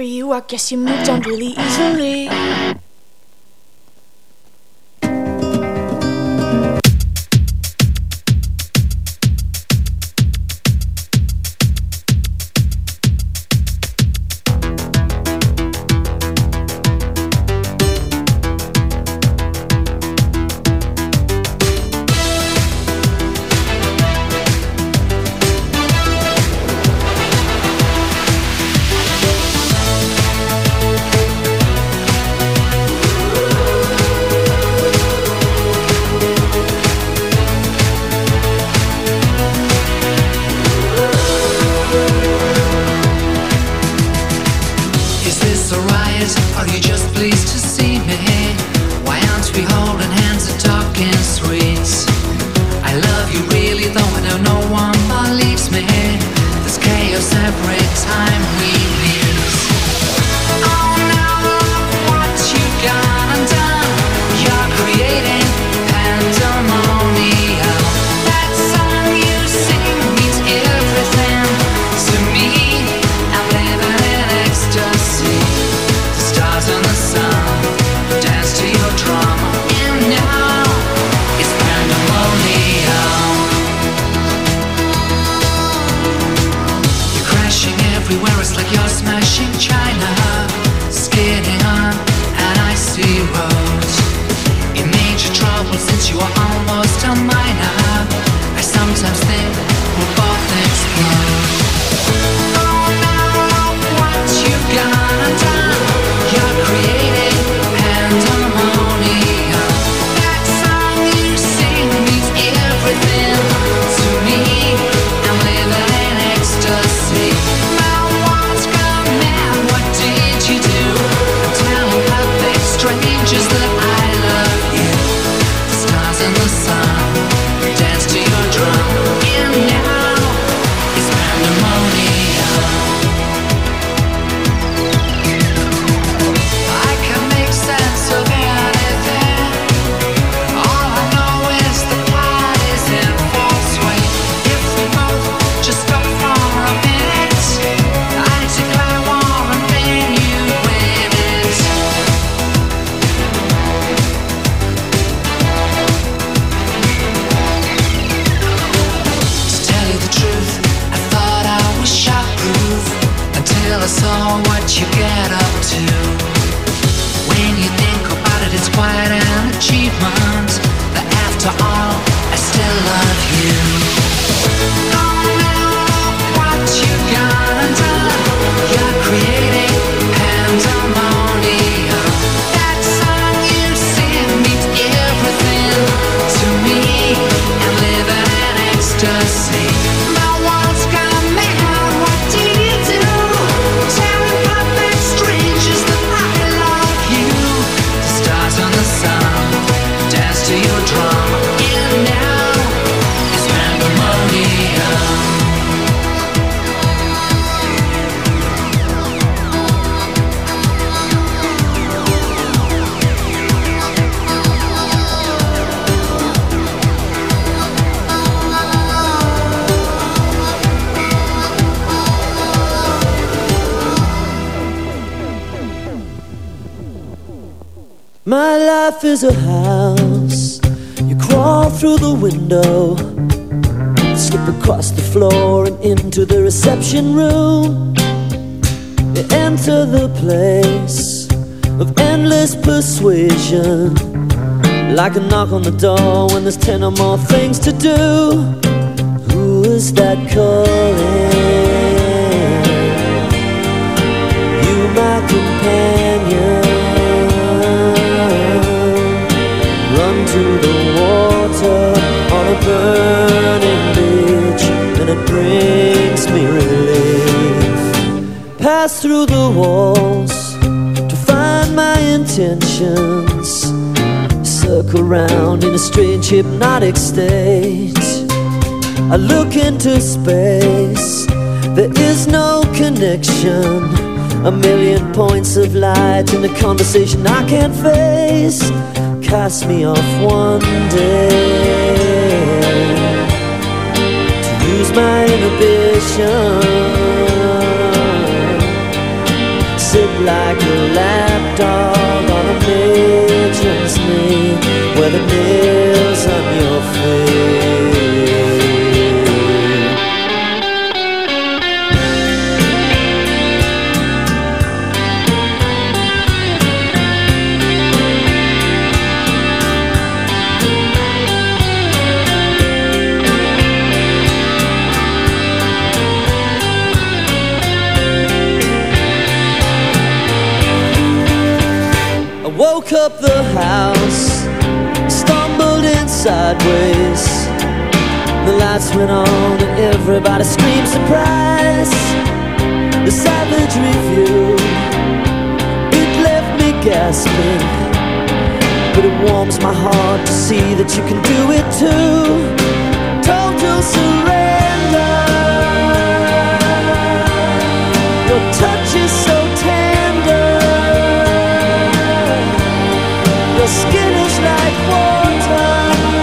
for you. I guess you moved on really easily. Life is a house. You crawl through the window, slip across the floor and into the reception room. You enter the place of endless persuasion, like a knock on the door when there's ten or more things to do. Who is that calling? You, my companion. Burning beach, and it brings me relief. Pass through the walls to find my intentions. Circle round in a strange hypnotic state. I look into space, there is no connection. A million points of light in a conversation I can't face cast me off one day lose my inhibition. Sit like a lapdog on a pigeon's knee, where the nails on your face. sideways. The lights went on and everybody screamed surprise. The savage review, it left me gasping. But it warms my heart to see that you can do it too. Total surrender.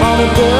on a boat.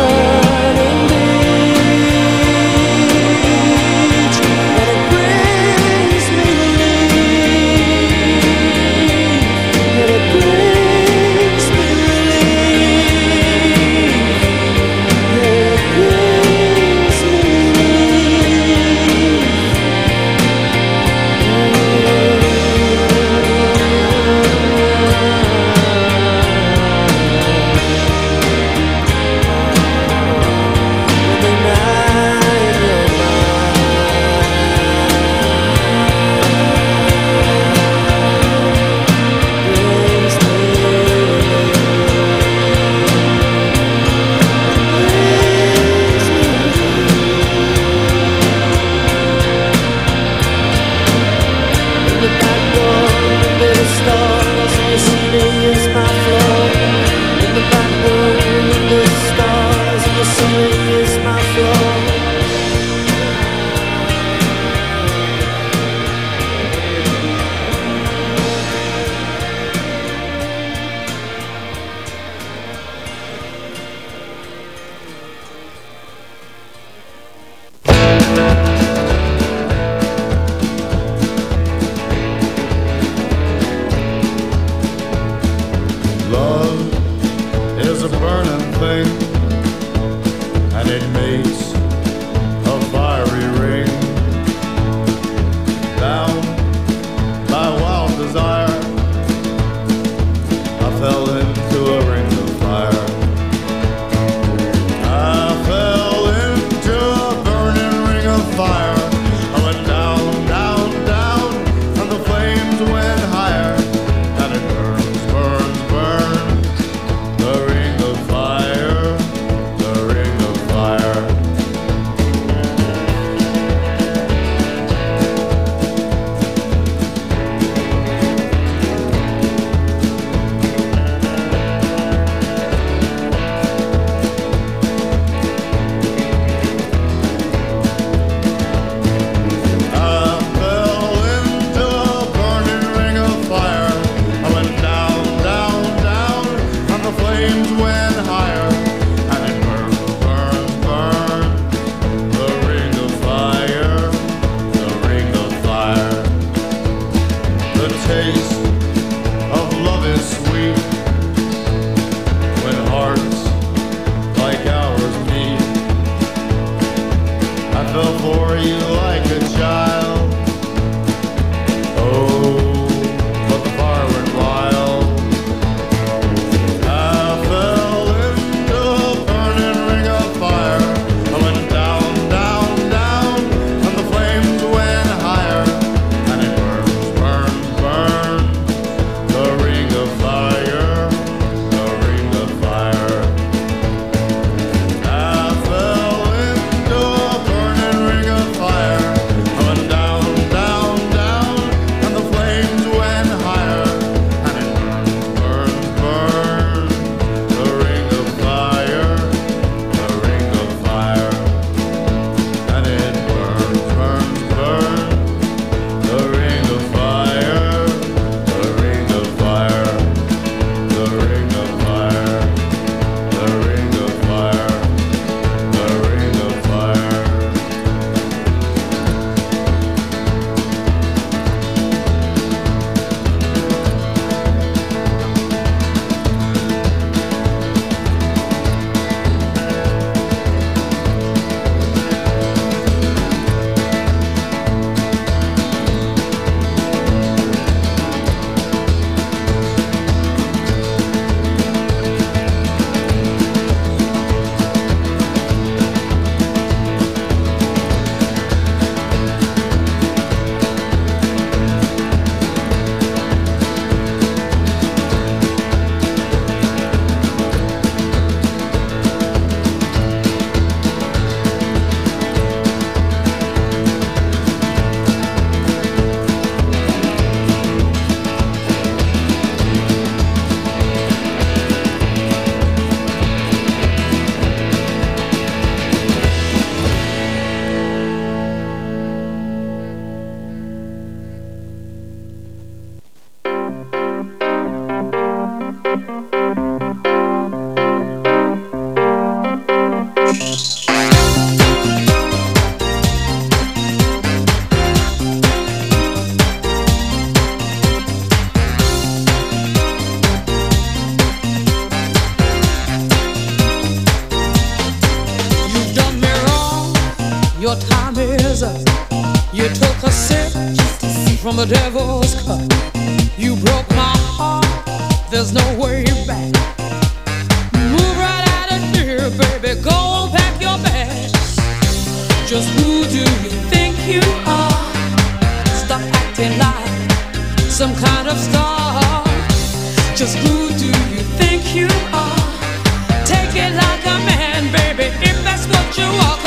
Jesus. You took a sip from the devil's cup. You broke my heart. There's no way back. Move right out of here, baby. Go on, pack your bags. Just who do you think you are? Stop acting like some kind of star. Just who do you think you are? Take it like a man, baby, if that's what you are.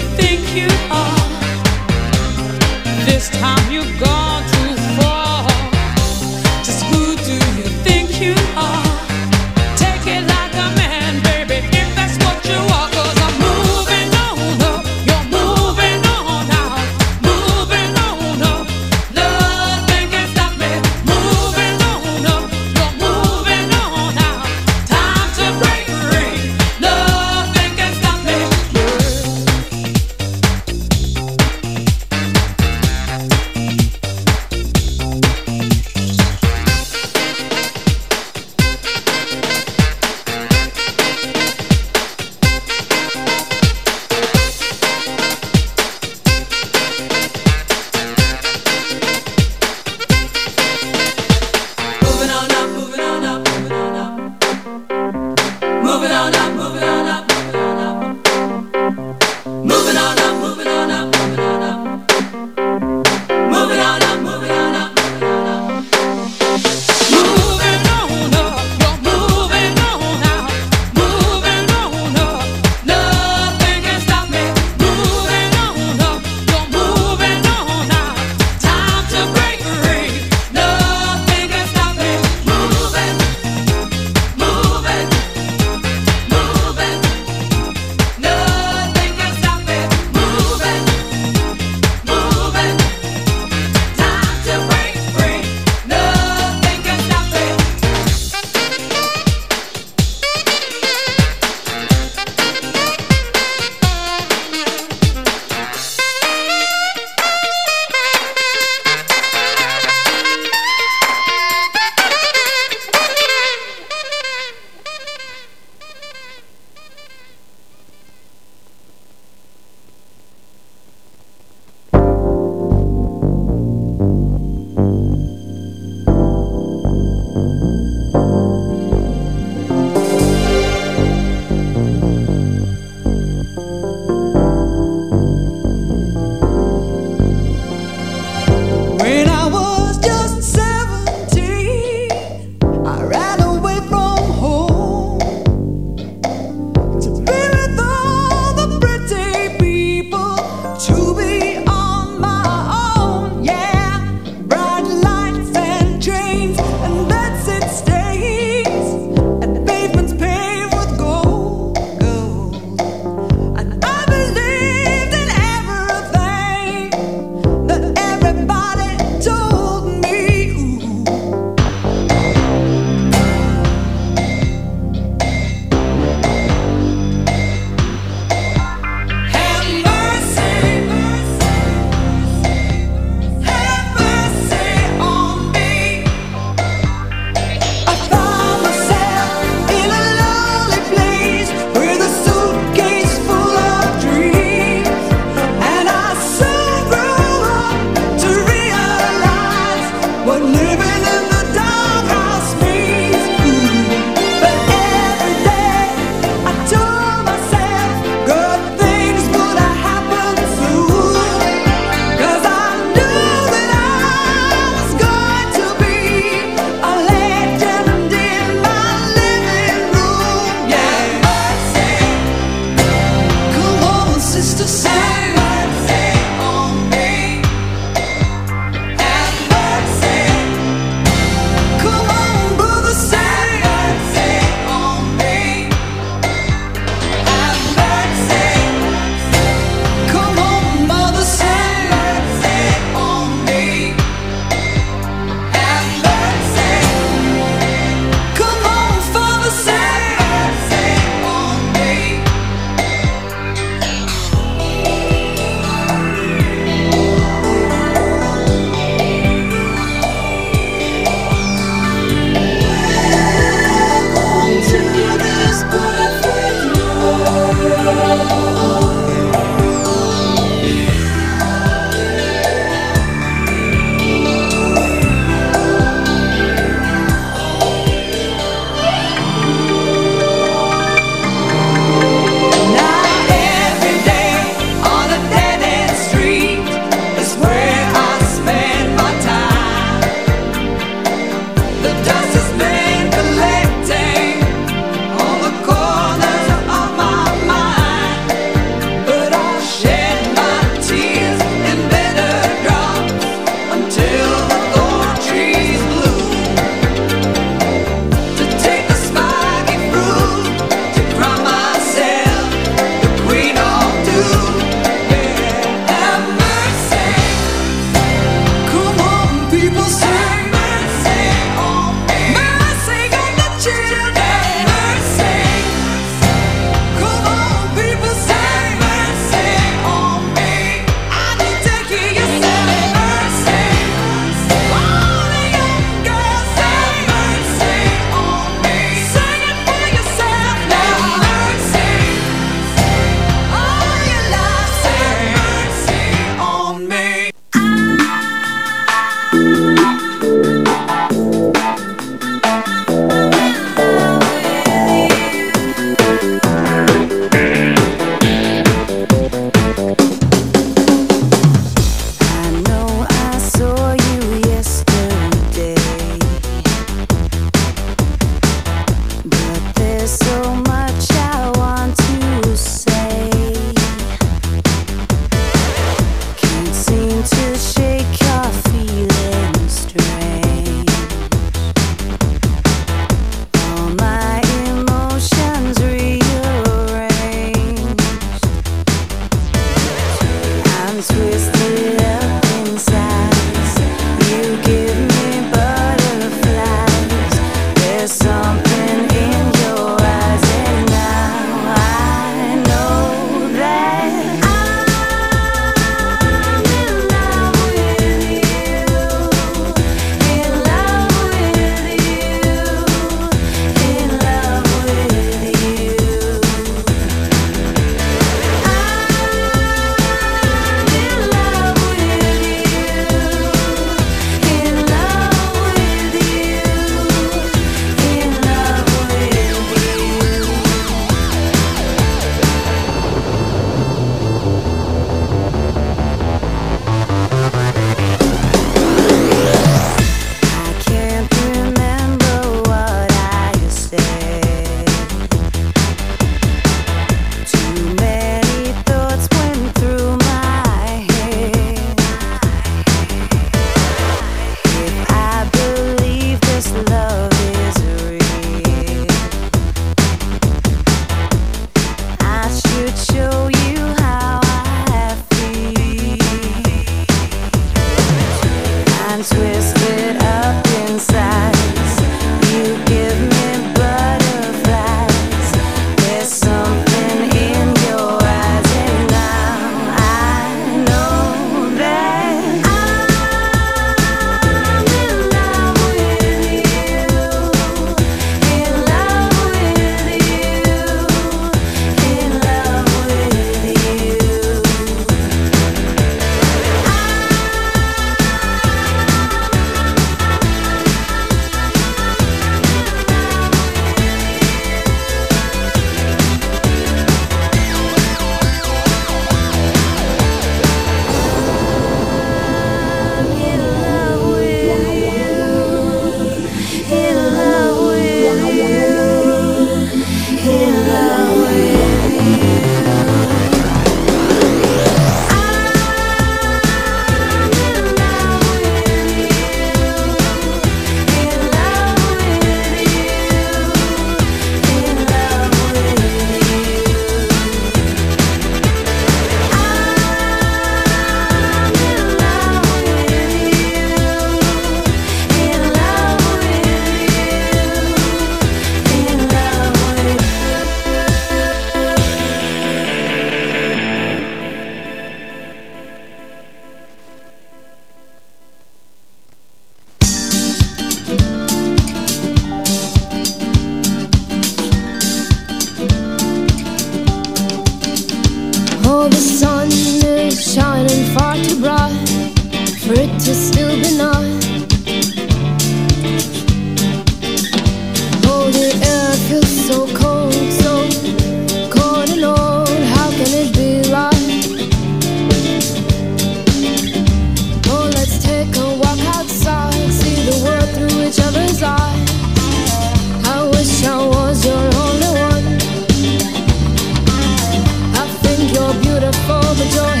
your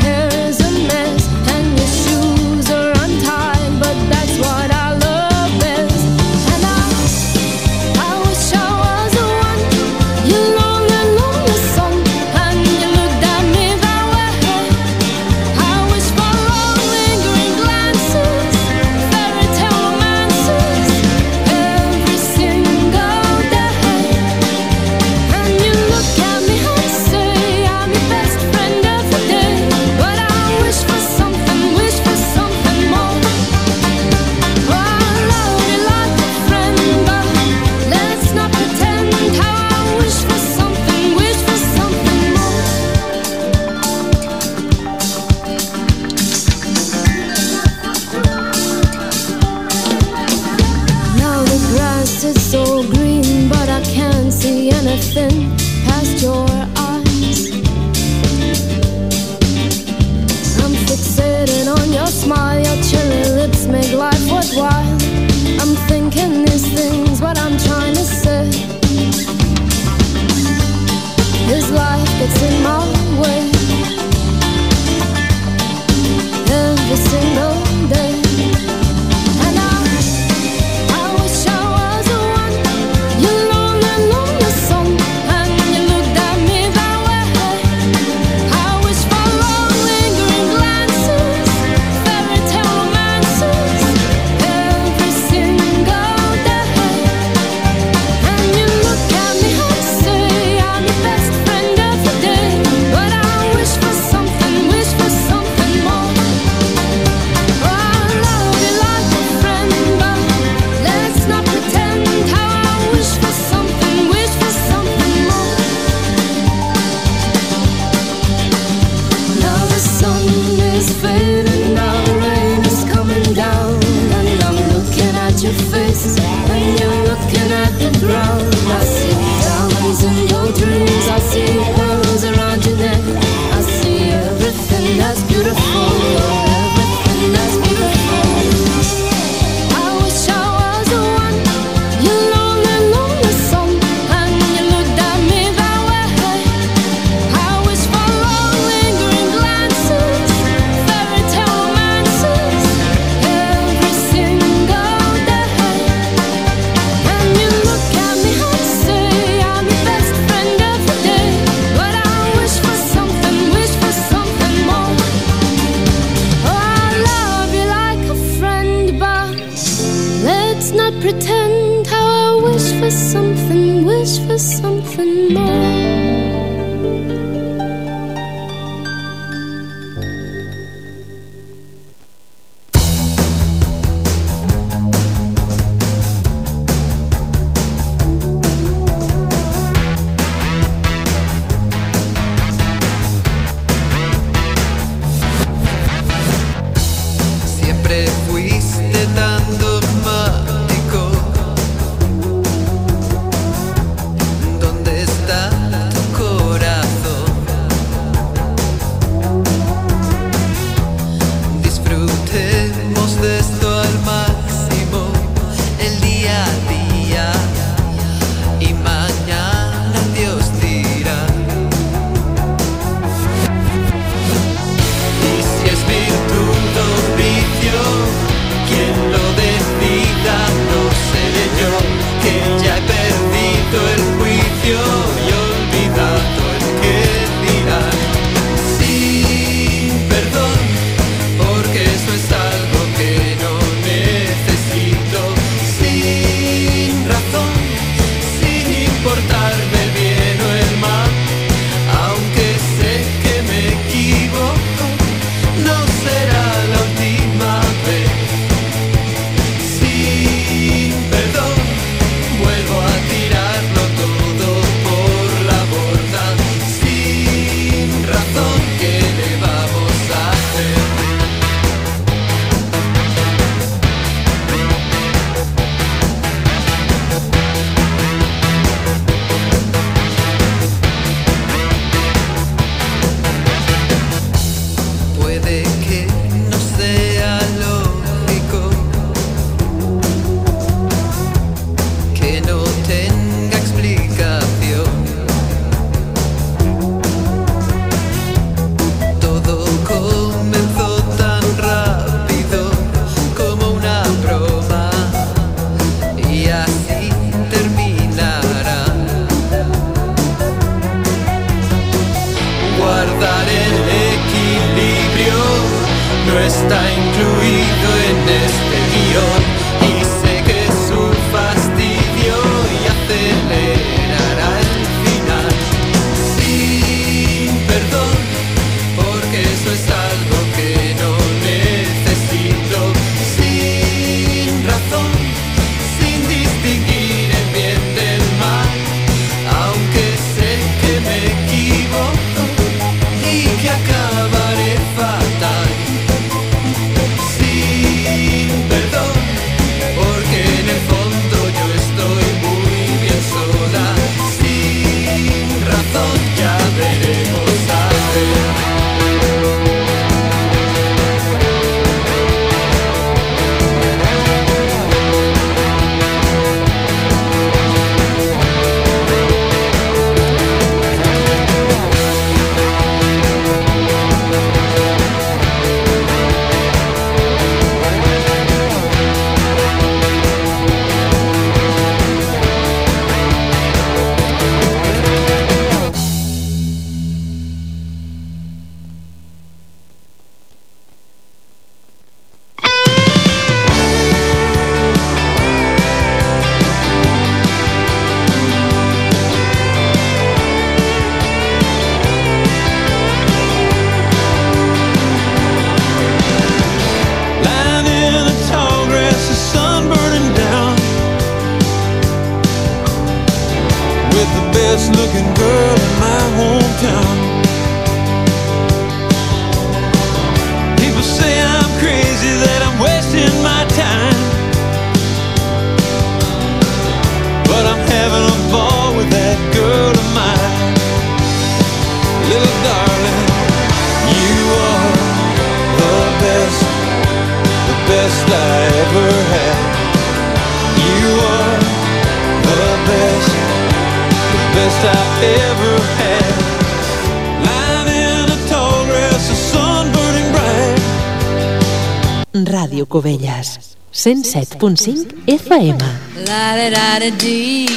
Ràdio Cubelles, 107.5 FM. La da da da dee.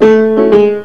La.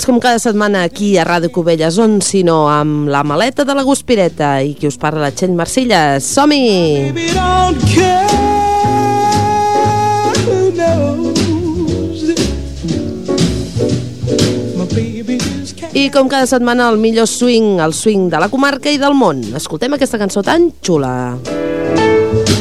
Benvinguts com cada setmana aquí a Ràdio Cubelles, on si no amb la maleta de la Guspireta i qui us parla la Txell Marcilles. Som-hi! I com cada setmana el millor swing, el swing de la comarca i del món. Escoltem aquesta cançó tan xula. Baby,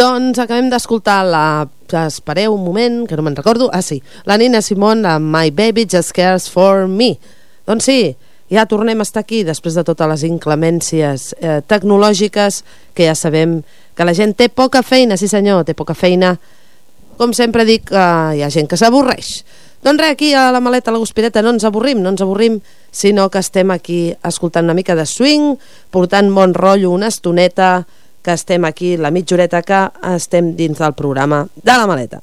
Doncs acabem d'escoltar la... Espereu un moment, que no me'n recordo. Ah, sí. La Nina Simone amb My Baby Just Cares For Me. Doncs sí, ja tornem a estar aquí després de totes les inclemències eh, tecnològiques que ja sabem que la gent té poca feina, sí senyor, té poca feina. Com sempre dic, eh, hi ha gent que s'avorreix. Doncs res, aquí a la maleta, a la guspireta, no ens avorrim, no ens avorrim, sinó que estem aquí escoltant una mica de swing, portant bon rotllo una estoneta, que estem aquí, la mitja horeta que estem dins del programa de la maleta.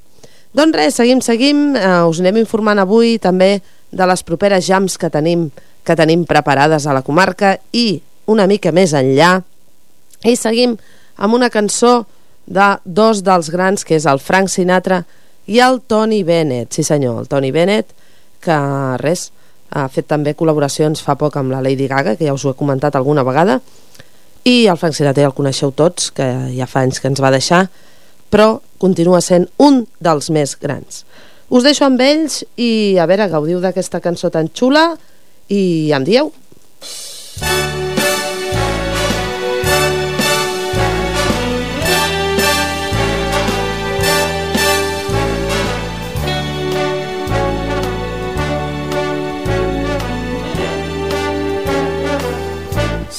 Doncs res, seguim, seguim, eh, us anem informant avui també de les properes jams que tenim, que tenim preparades a la comarca i una mica més enllà. I seguim amb una cançó de dos dels grans, que és el Frank Sinatra i el Tony Bennett. Sí senyor, el Tony Bennett, que res, ha fet també col·laboracions fa poc amb la Lady Gaga, que ja us ho he comentat alguna vegada, i el Frank Sinatra el coneixeu tots, que ja fa anys que ens va deixar, però continua sent un dels més grans. Us deixo amb ells i a veure, gaudiu d'aquesta cançó tan xula i em dieu.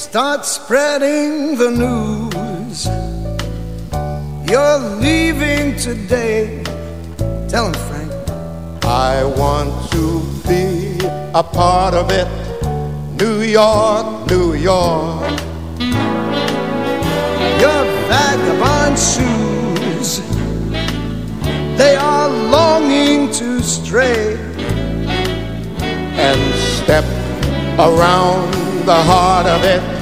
Start spreading the news. You're leaving today. Tell him, Frank. I want to be a part of it. New York, New York. Your vagabond shoes. They are longing to stray. and step around the heart of it.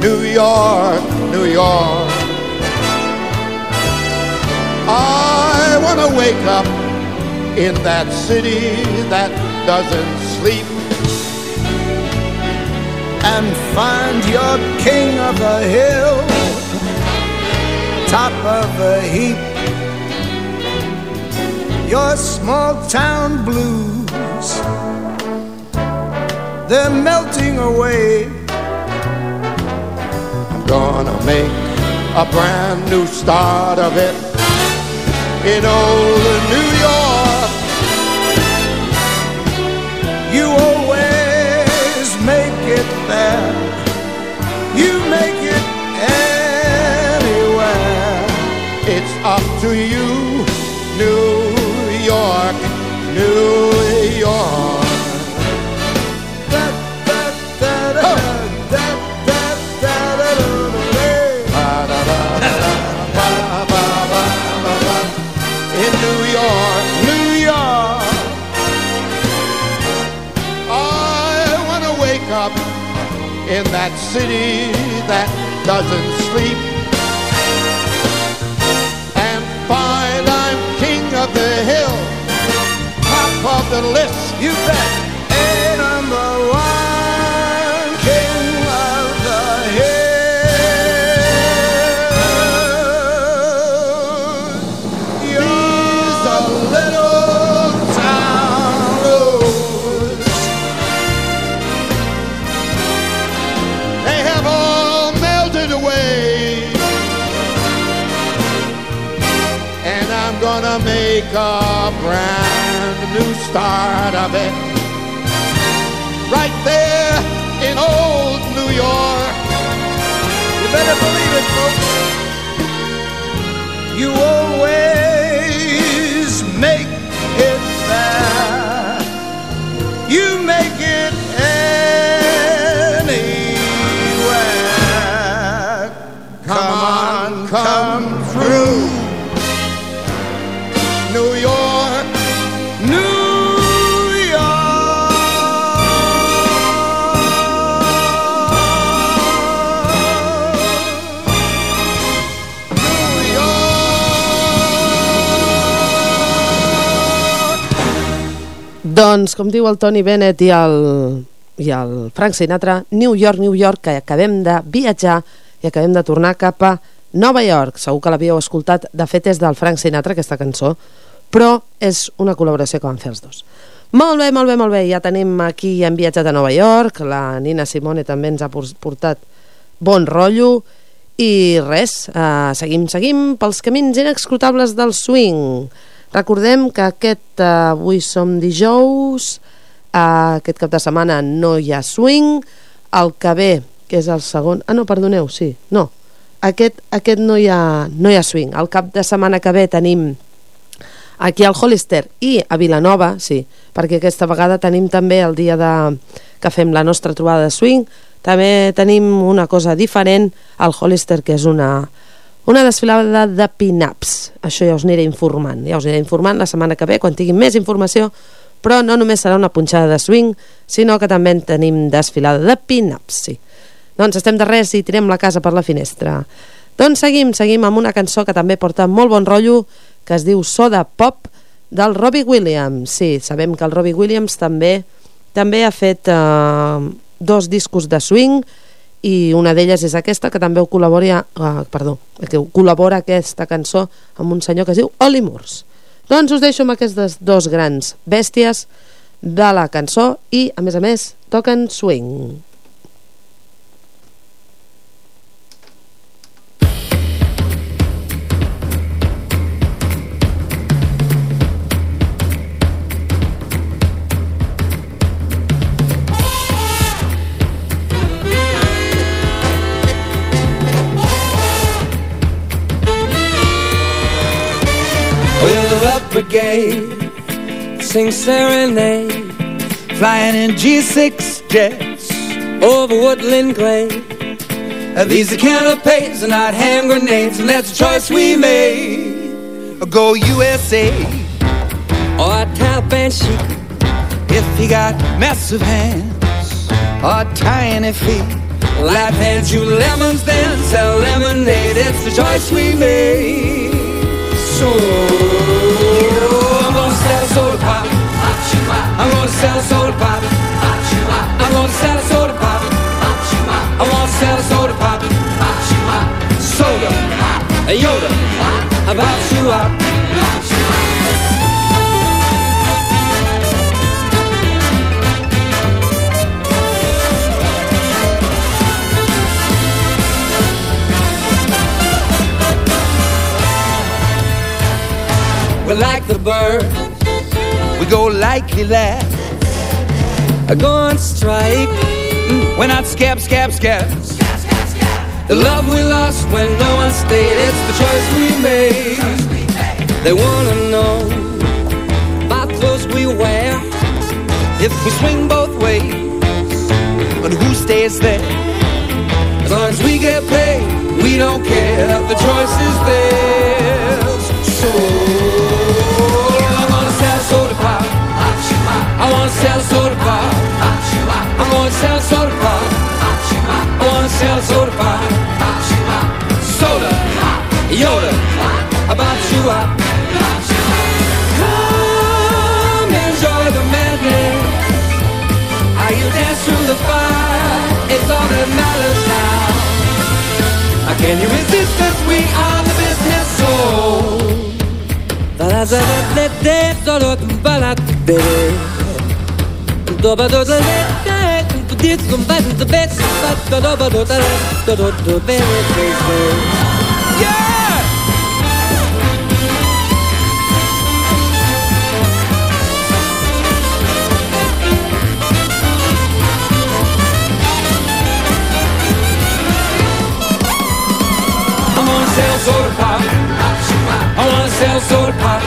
New York, New York. I want to wake up in that city that doesn't sleep and find your king of the hill, top of the heap. Your small town blues, they're melting away. Gonna make a brand new start of it in old New York. You always make it there, you make it anywhere. It's up to you, New York, New in that city that doesn't sleep and find I'm king of the hill, top of the list. You bet. Make a brand new start of it. Right there in old New York. You better believe it, folks. You always make it there. You make it anywhere. Come on, come Doncs, com diu el Tony Bennett i el, i el Frank Sinatra, New York, New York, que acabem de viatjar i acabem de tornar cap a Nova York. Segur que l'havíeu escoltat, de fet és del Frank Sinatra, aquesta cançó, però és una col·laboració que van fer els dos. Molt bé, molt bé, molt bé, ja tenim aquí, hem viatjat a Nova York, la Nina Simone també ens ha por- portat bon rotllo, i res, eh, seguim, seguim pels camins inexcrutables del swing. Recordem que aquest, eh, avui som dijous, eh, aquest cap de setmana no hi ha swing, el que ve, que és el segon... Ah, no, perdoneu, sí, no. Aquest, aquest no, hi ha, no hi ha swing. El cap de setmana que ve tenim aquí al Hollister i a Vilanova, sí, perquè aquesta vegada tenim també el dia de, que fem la nostra trobada de swing, també tenim una cosa diferent al Hollister, que és una, una desfilada de pin-ups. Això ja us aniré informant, ja us aniré informant la setmana que ve, quan tinguin més informació, però no només serà una punxada de swing, sinó que també en tenim desfilada de pin-ups, sí. Doncs estem de res i tirem la casa per la finestra. Doncs seguim, seguim amb una cançó que també porta molt bon rotllo, que es diu Soda Pop, del Robbie Williams. Sí, sabem que el Robbie Williams també també ha fet eh, dos discos de swing i una d'elles és aquesta que també ho col·labora, eh, perdó, que col·labora aquesta cançó amb un senyor que es diu Oli Moores. Doncs us deixo amb aquestes dos grans bèsties de la cançó i, a més a més, toquen swing. Brigade, sing serenade, flying in G6 jets over woodland glade. These are canapes and not hand grenades, and that's a choice we made. Go USA or tap and chic if he got massive hands or tiny feet. Life hands you lemons, then sell lemonade. It's the choice we made. So sell a soda pop. Pop you up. I wanna sell a soda pop. Pop you up. I wanna sell a soda pop. Pop you up. Soda. A Yoda. You up. You up. We're like the birds, We go lightly left. I go on strike. Mm, We're not scab, scab, scabs. The love we lost when no one stayed. It's the choice we made. They wanna know about clothes we wear. If we swing both ways, but who stays there? As long as we get paid, we don't care. The choice is theirs. Onsel zorba, Fatima. Onsel zorba, Fatima. Soda, Yoda, about you. Come enjoy the madness. Are you dance through the fire? It's all that matters now. Can you resist us? We are the business soul. Talazadot le dé, dolot balat dé. Doba dot le dé kids from bad the best. But da da da da da da da very crazy. Yeah. I'm gonna sell soda pop. I wanna sell soda pop.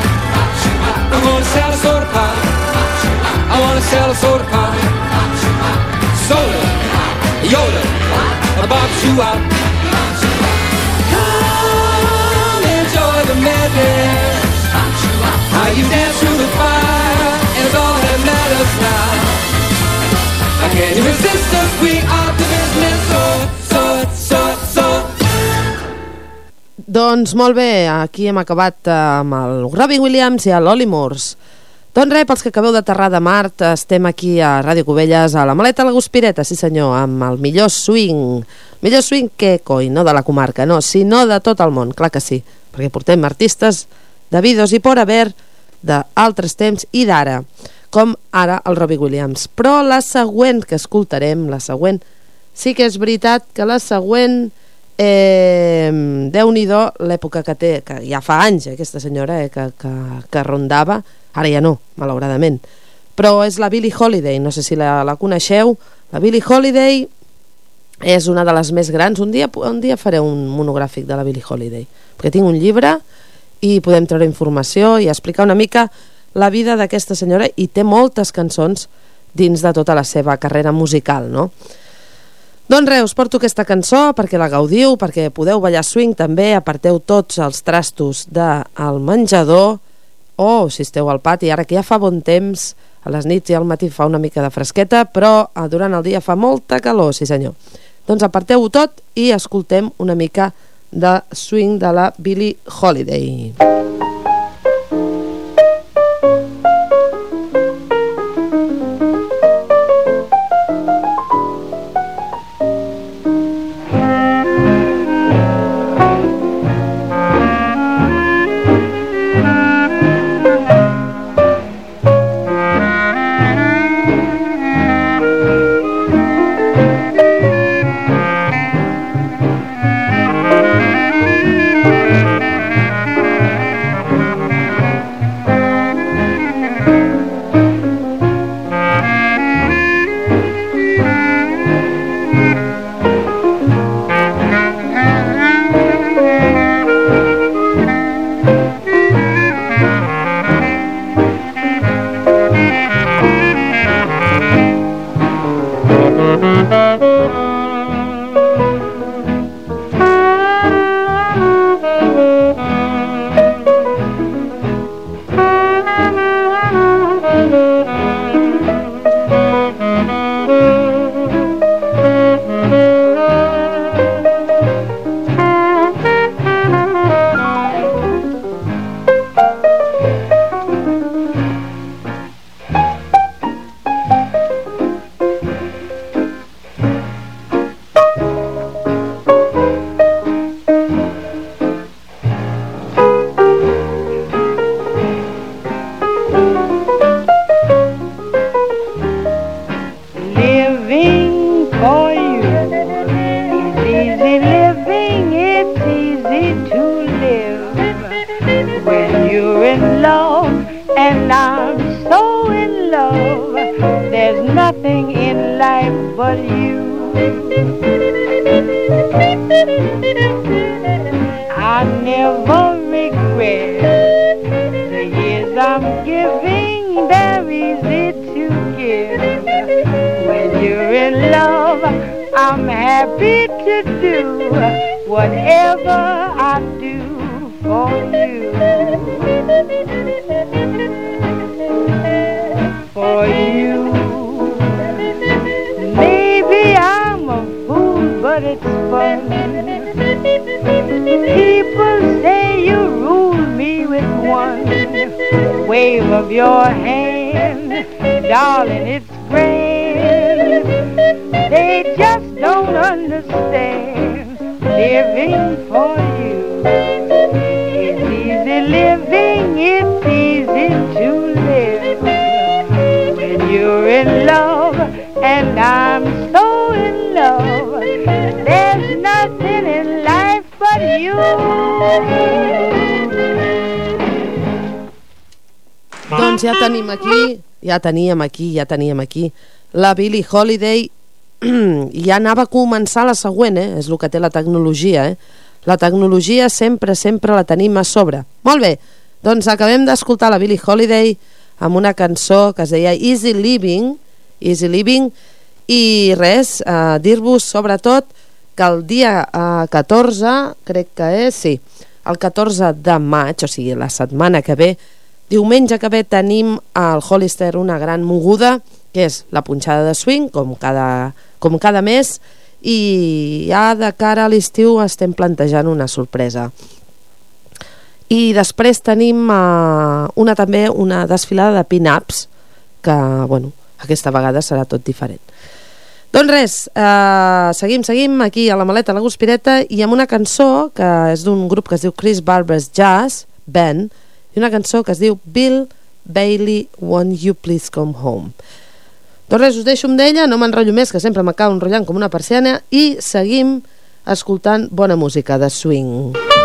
I'm gonna sell a soda pop. I wanna sell a soda pop. Soda, Yoda, you out. Come enjoy the madness. How you dance through the fire is all that matters now. Can you resist us? We are the business. So, so, so, so. Doncs molt bé, aquí hem acabat eh, amb el Robbie Williams i l'Oli Moores. Doncs res, pels que acabeu d'aterrar de Mart, estem aquí a Ràdio Cubelles, a la maleta la Guspireta, sí senyor, amb el millor swing. Millor swing que coi, no de la comarca, no, sinó de tot el món, clar que sí, perquè portem artistes de vídeos i por haver d'altres temps i d'ara, com ara el Robbie Williams. Però la següent que escoltarem, la següent, sí que és veritat que la següent Eh, Déu-n'hi-do l'època que té, que ja fa anys eh, aquesta senyora eh, que, que, que rondava, ara ja no, malauradament. Però és la Billie Holiday, no sé si la, la coneixeu. La Billie Holiday és una de les més grans. Un dia, un dia faré un monogràfic de la Billie Holiday, perquè tinc un llibre i podem treure informació i explicar una mica la vida d'aquesta senyora i té moltes cançons dins de tota la seva carrera musical, no? Doncs res, us porto aquesta cançó perquè la gaudiu, perquè podeu ballar swing també, aparteu tots els trastos del menjador o, si esteu al pati, ara que ja fa bon temps, A les nits i al matí fa una mica de fresqueta, però eh, durant el dia fa molta calor, sí senyor. Doncs aparteu-ho tot i escoltem una mica de swing de la Billie Holiday. Teníem aquí, ja teníem aquí la Billie Holiday ja anava a començar la següent, eh? és el que té la tecnologia. Eh? La tecnologia sempre, sempre la tenim a sobre. Molt bé, doncs acabem d'escoltar la Billie Holiday amb una cançó que es deia Easy Living, Easy Living, i res, eh, dir-vos sobretot que el dia eh, 14, crec que és, sí, el 14 de maig, o sigui, la setmana que ve, diumenge que ve tenim al Hollister una gran moguda, que és la punxada de swing, com cada, com cada mes, i ja de cara a l'estiu estem plantejant una sorpresa. I després tenim uh, una també una desfilada de pin-ups, que, bueno, aquesta vegada serà tot diferent. Doncs res, eh, seguim, seguim aquí a la maleta, a la guspireta, i amb una cançó que és d'un grup que es diu Chris Barber's Jazz Band, i una cançó que es diu Bill Bailey, Won't You Please Come Home. Doncs res, us deixo amb d'ella, no m'enrotllo més, que sempre m'acabo enrotllant com una persiana, i seguim escoltant bona música de swing. Thank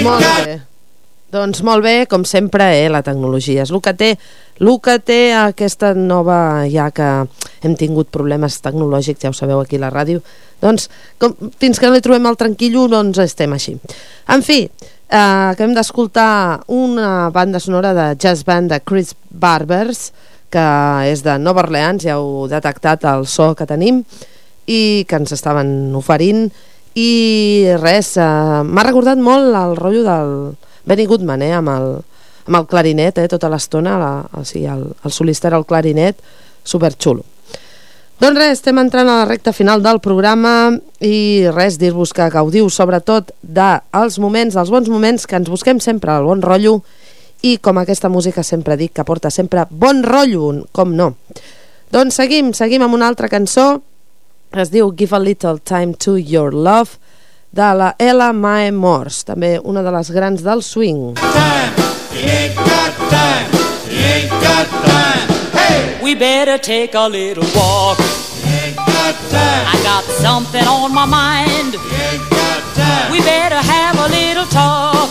Molt bé. Doncs molt bé, com sempre, eh, la tecnologia. És el que té, el que té aquesta nova, ja que hem tingut problemes tecnològics, ja ho sabeu aquí a la ràdio, doncs com, fins que no li trobem el tranquillo, doncs estem així. En fi, eh, acabem d'escoltar una banda sonora de jazz band de Chris Barbers, que és de Nova Orleans, ja heu detectat el so que tenim, i que ens estaven oferint, i res, eh, m'ha recordat molt el rotllo del Benny Goodman, eh, amb el, amb el clarinet, eh, tota l'estona, o sigui, el, el solista era el clarinet, superxulo. Doncs res, estem entrant a la recta final del programa i res, dir-vos que gaudiu sobretot dels moments, dels bons moments, que ens busquem sempre el bon rotllo i com aquesta música sempre dic que porta sempre bon rotllo, com no. Doncs seguim, seguim amb una altra cançó es diu Give a Little Time to Your Love de la Ella Mae Morse, també una de les grans del swing. We better take a little walk. I got something on my mind. We better have a little talk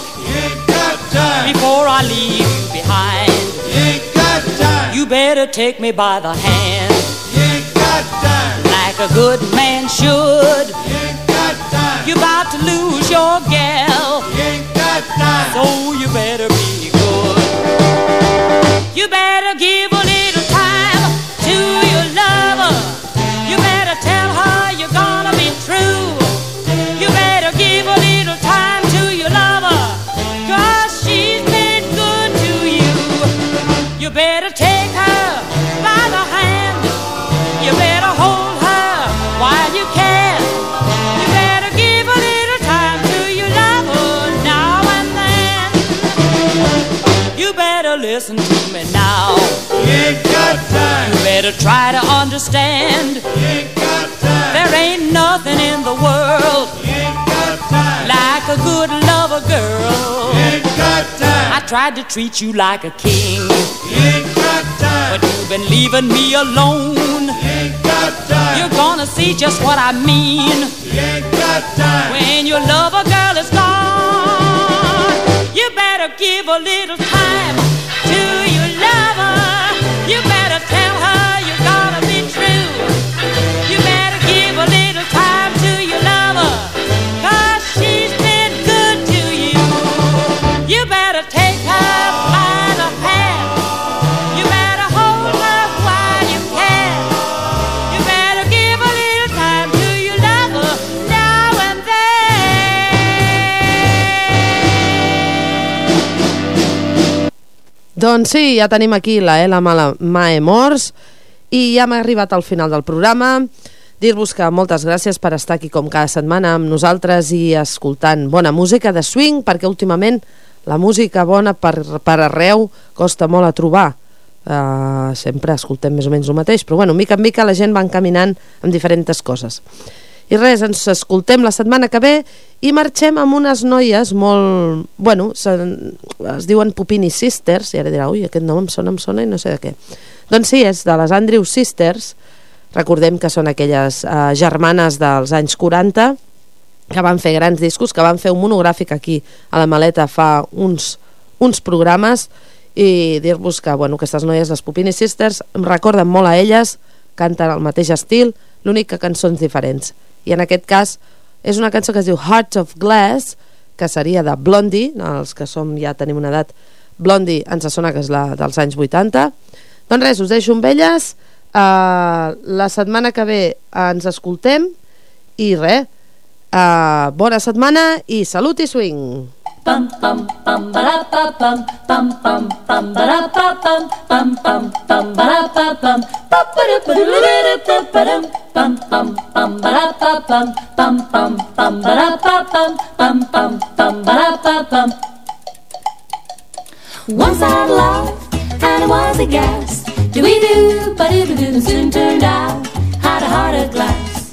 before I leave you behind. You better take me by the hand like a good man should. You're about to lose your gal, so you better be good. You better give listen to me now. You ain't got time. Better try to understand. You ain't got time. There ain't nothing in the world You ain't got time. like a good lover girl. You ain't got time. I tried to treat you like a king, You ain't got time. but you've been leaving me alone. You ain't got time. You're gonna see just what I mean You ain't got time. when your lover girl is gone. You better give a little time to you. Doncs sí, ja tenim aquí la Ela Mala Mae Morse i ja m'ha arribat al final del programa. Dir-vos que moltes gràcies per estar aquí com cada setmana amb nosaltres i escoltant bona música de swing, perquè últimament la música bona per, per arreu costa molt a trobar. Uh, sempre escoltem més o menys el mateix, però bueno, mica en mica la gent va encaminant amb diferents coses. I res, ens escoltem la setmana que ve i marxem amb unes noies molt... Bueno, se, es diuen Pupini Sisters, i ara dirà, ui, aquest nom em sona, em sona i no sé de què. Doncs sí, és de les Andrew Sisters, recordem que són aquelles eh, germanes dels anys 40, que van fer grans discos, que van fer un monogràfic aquí a la Maleta fa uns, uns programes, i dir-vos que bueno, aquestes noies, les Pupini Sisters, em recorden molt a elles, canten el mateix estil, l'únic que cançons diferents. I en aquest cas és una cançó que es diu Heart of Glass, que seria de Blondie, els que som ja tenim una edat, Blondie ens sona que és la dels anys 80. Doncs res, us deixo amb elles, uh, la setmana que ve ens escoltem i res, uh, bona setmana i salut i swing! bum bum bum ba ba bum bum bum bum ba ba bum bum bum bum ba ba bum bum bum bum ba ba bum bum bum bum bum bum bum bum bum Once I had love and it was a gas. Do we do But it soon turned out. Had a heart of glass.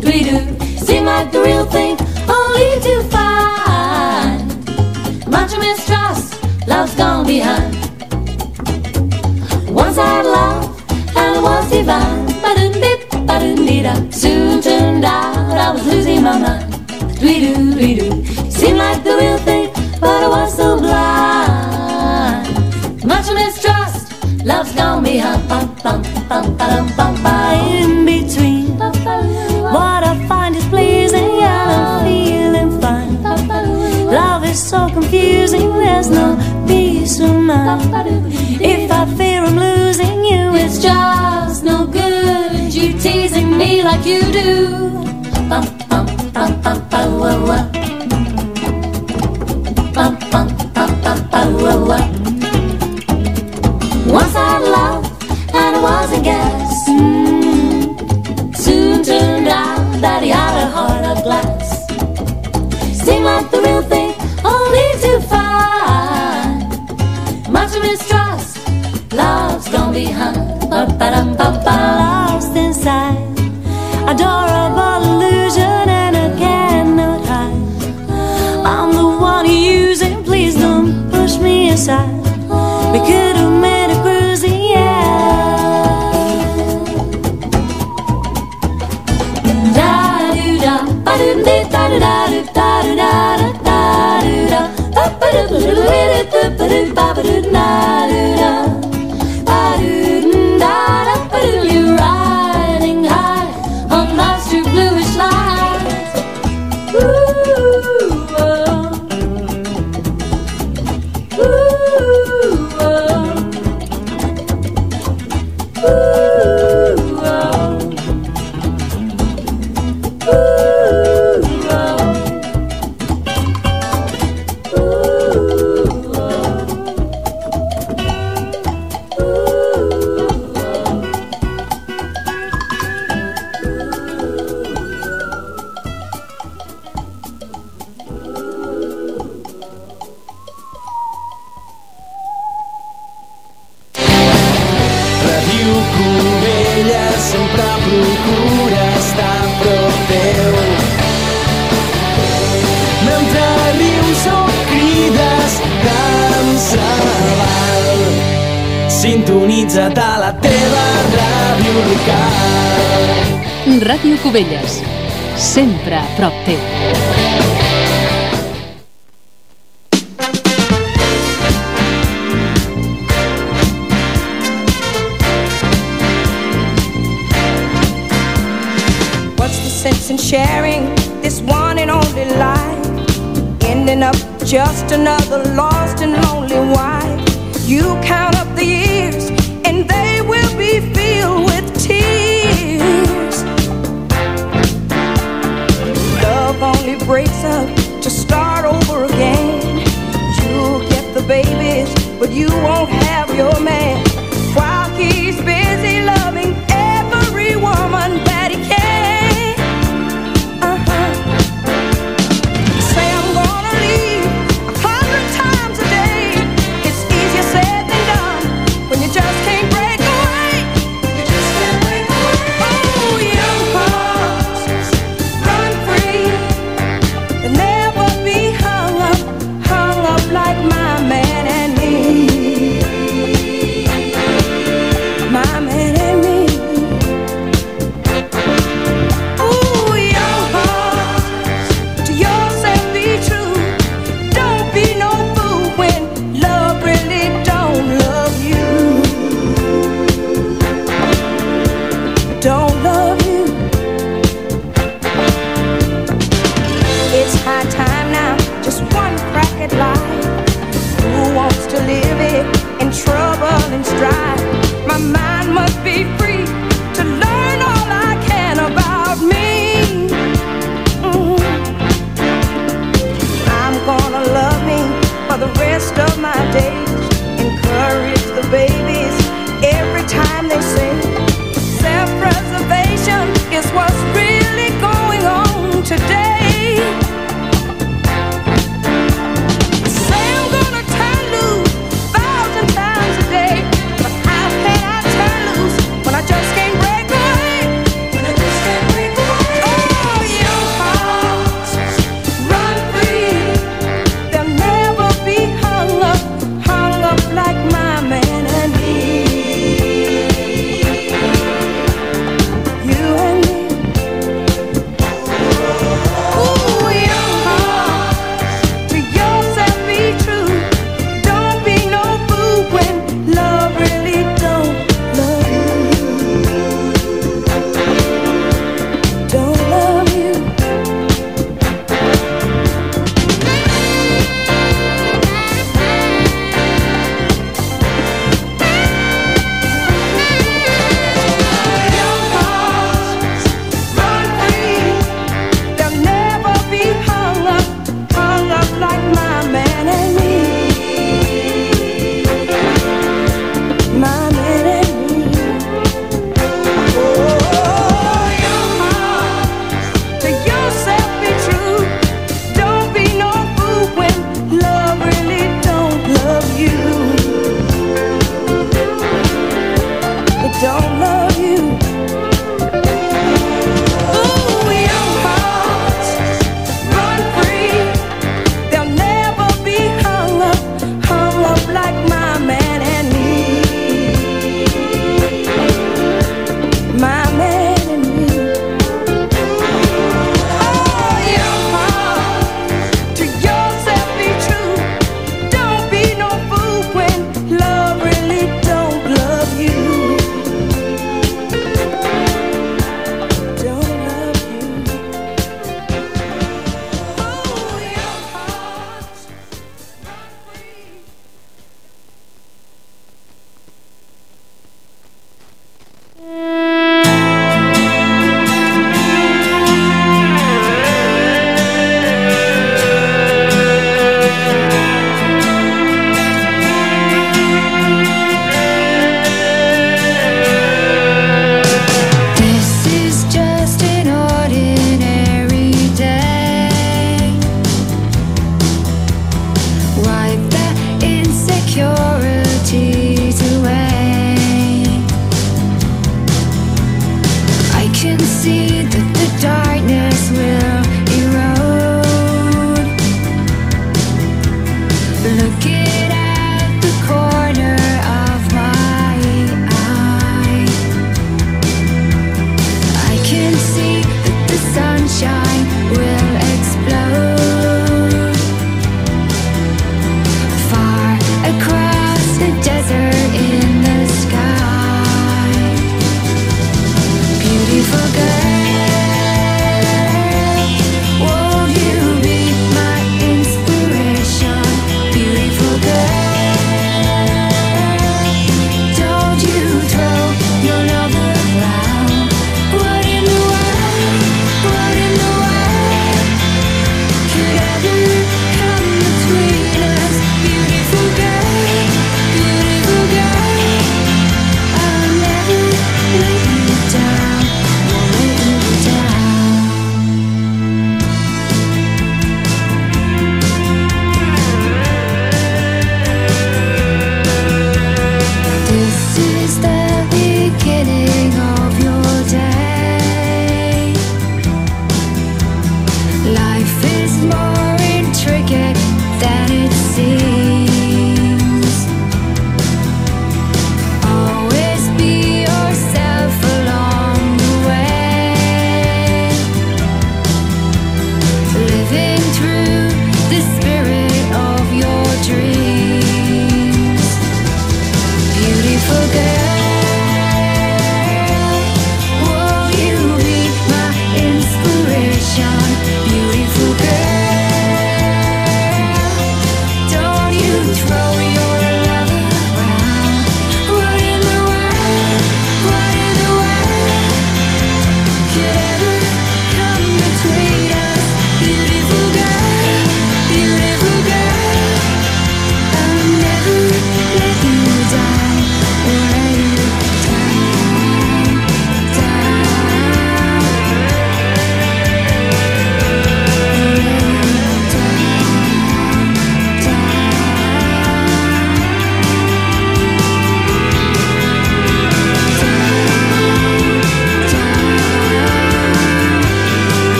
Do we do seemed like the real thing only too far much mistrust, love's gone behind. Once I love, and was divine. Ba-dum dip, ba-dum dee da. Soon turned out I was losing my mind. Dwee doo, dwee doo. Seemed like the real thing, but I was so blind. Much mistrust, love's gone behind. Bum, bum, bum, ba-dum, bum. Is so confusing, there's no peace of mind. If I fear I'm losing you, it's just no good. You teasing me like you do. Once I loved and I was a guess. Mm. Soon turned out that he had a heart behind. Ba -ba -dum -ba. Lost inside, adorable illusion, and I cannot hide. I'm the one using, please don't push me aside. We could have made a cruise, yeah. Da do da, ba do da da da da da da da da. Da da. Ràdio Cubelles, sempre a prop teu. What's the sense in sharing this one and only life? Ending up just another lost and lonely wife. You count up the years, breaks up to start over again. You'll get the babies, but you won't have your man.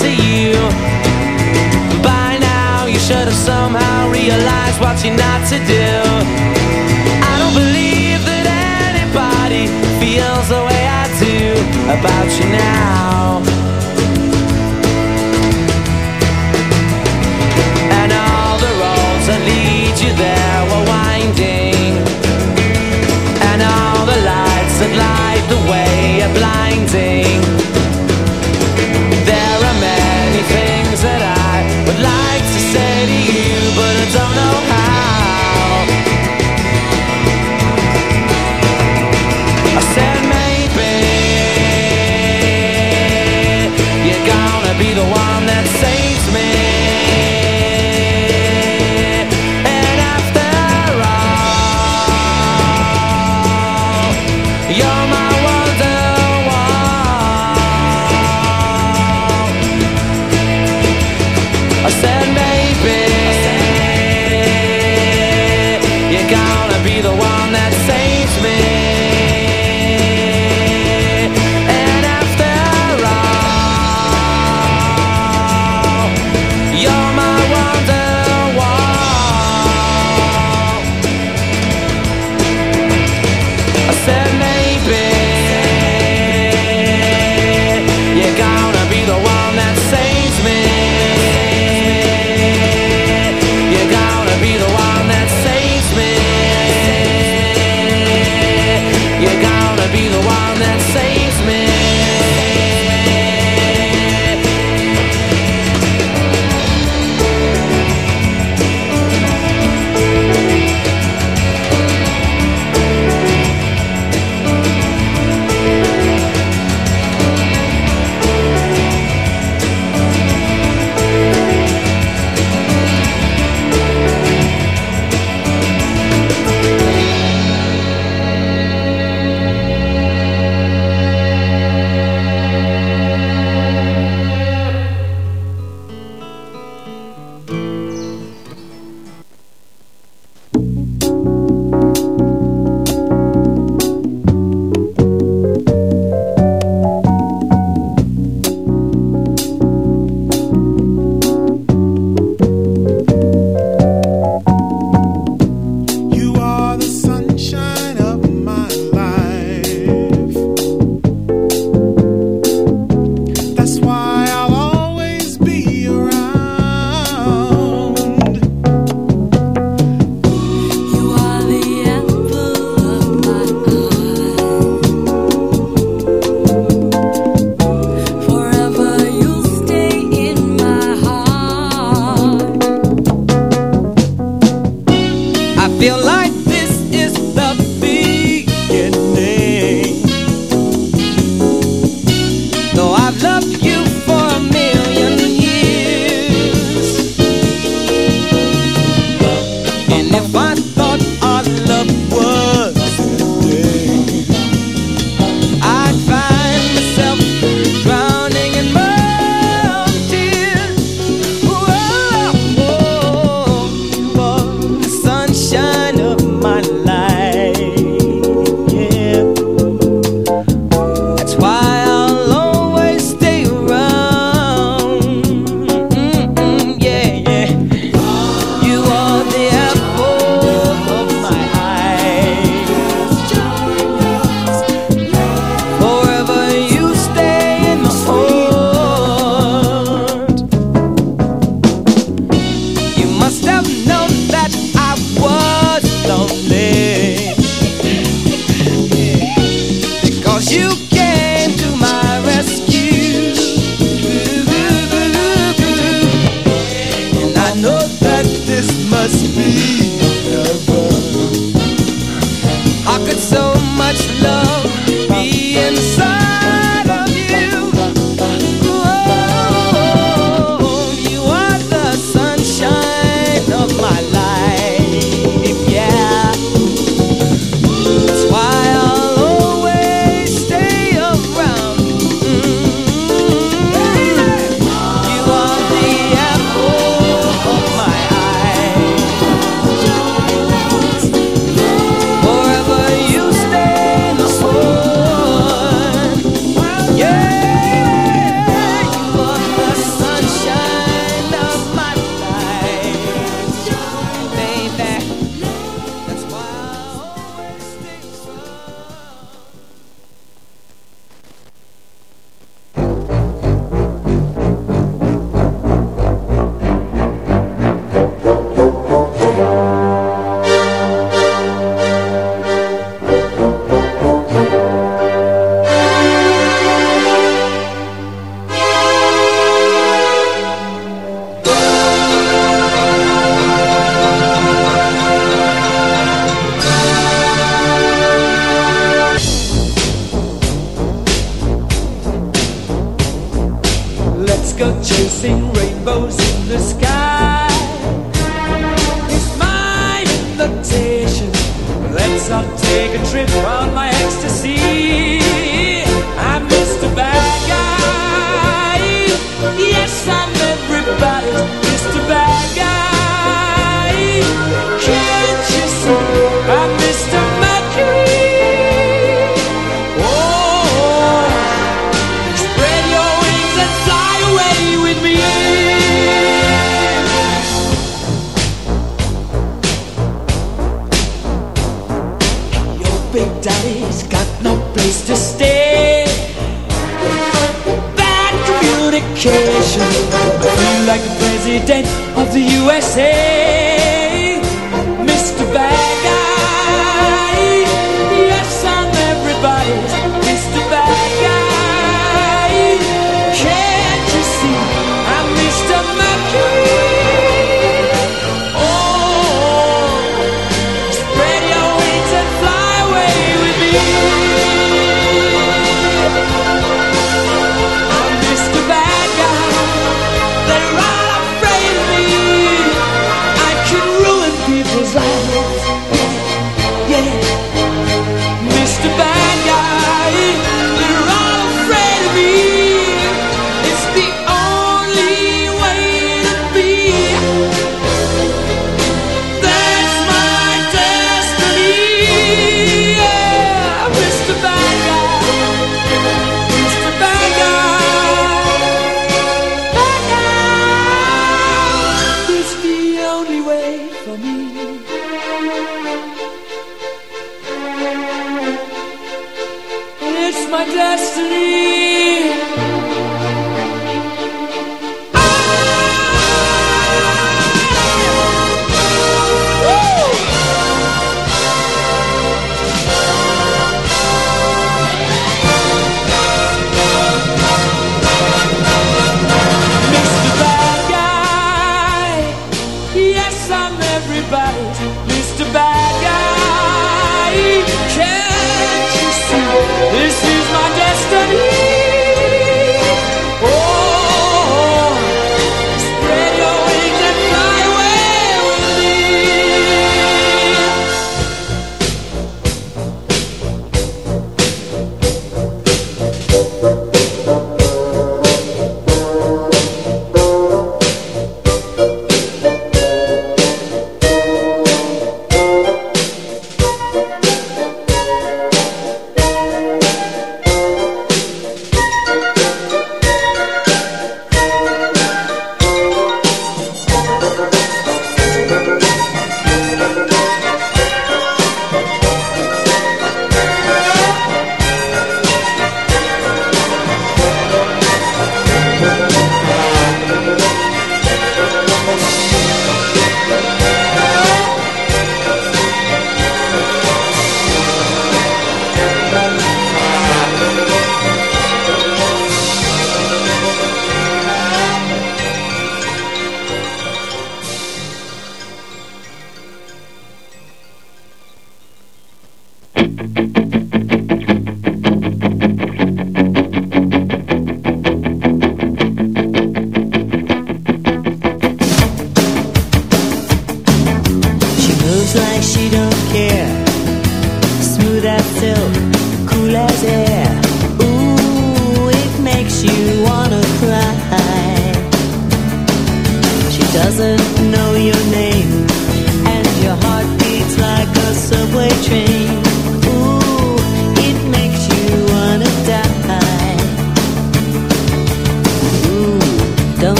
to you. By now, you should have somehow realized what you're not to do. I don't believe that anybody feels the way I do about you now.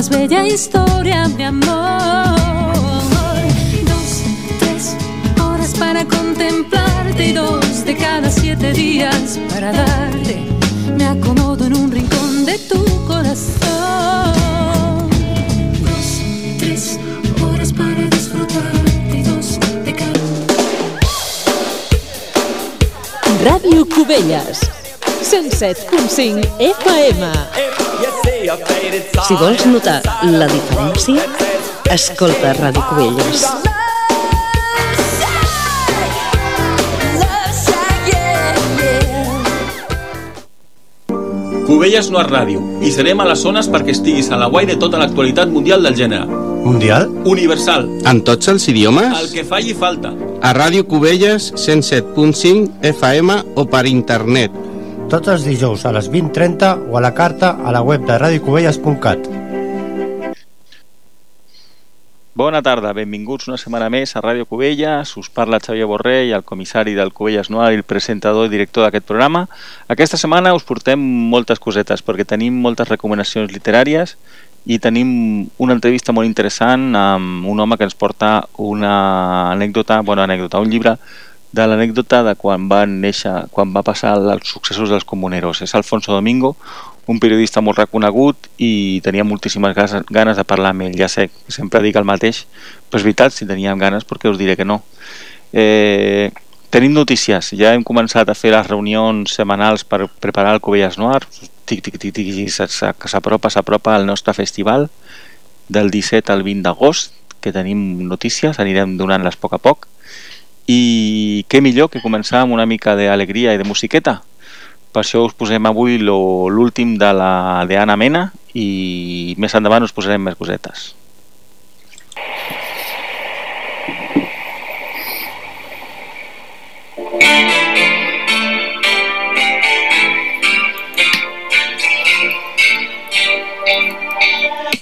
Más bella historia de amor. Dos, tres horas para contemplarte y dos de cada siete días para darte. Me acomodo en un rincón de tu corazón. Dos, tres horas para disfrutarte y dos de cada Ràdio Cubelles, 107.5 FM. Si vols notar la diferència, escolta Ràdio Cubelles. Cubelles no és ràdio i serem a les zones perquè estiguis a la guai de tota l'actualitat mundial del gènere. Mundial? Universal. En tots els idiomes? El que falli falta. A Ràdio Cubelles 107.5 FM o per internet. Tots els dijous a les 20.30 o a la carta a la web de radiocubelles.cat. Bona tarda, benvinguts una setmana més a Ràdio Cubelles. Us parla Xavier Borrell, el comissari del Cubelles Noir el presentador i director d'aquest programa. Aquesta setmana us portem moltes cosetes perquè tenim moltes recomanacions literàries i tenim una entrevista molt interessant amb un home que ens porta una anècdota, bona anècdota, un llibre de l'anècdota de quan van néixer, quan va passar els successos dels comuneros. És Alfonso Domingo, un periodista molt reconegut i tenia moltíssimes ganes de parlar amb ell. Ja sé sempre dic el mateix, però és veritat, si teníem ganes, perquè us diré que no. Eh, tenim notícies, ja hem començat a fer les reunions setmanals per preparar el Covelles Noir, tic, tic, tic, tic, que s'apropa, s'apropa el nostre festival del 17 al 20 d'agost, que tenim notícies, anirem donant-les a poc a poc, i què millor que començar amb una mica d'alegria i de musiqueta. Per això us posem avui l'últim de la de Anna Mena i més endavant us posarem més cosetes.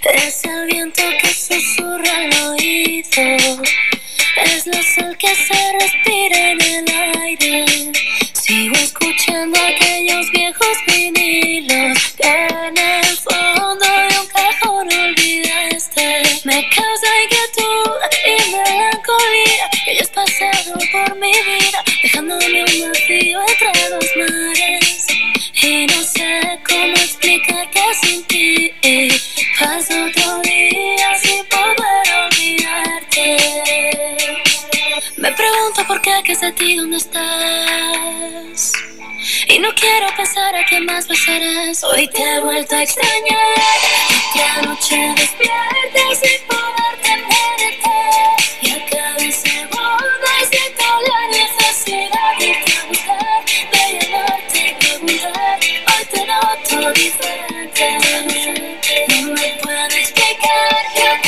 Es el viento que susurra al oído, es la sal que se respira en el aire. Sigo escuchando aquellos viejos vinilos que en el fondo de un cajón olvidaste. Me causa inquietud y melancolía que hayas pasado por mi vida, dejándome un vacío entre dos mares. Y no sé cómo explicar que sin ti paso otro día sin poder. Me pregunto por qué, qué es de ti, dónde estás. Y no quiero pensar a quién más besarás. Hoy te he vuelto a extrañar. Otra noche despierta sin poder tenerte. Y a cada segundo siento la necesidad de irte buscar, de llamarte y preguntar. Hoy te noto diferente. No me puedo explicar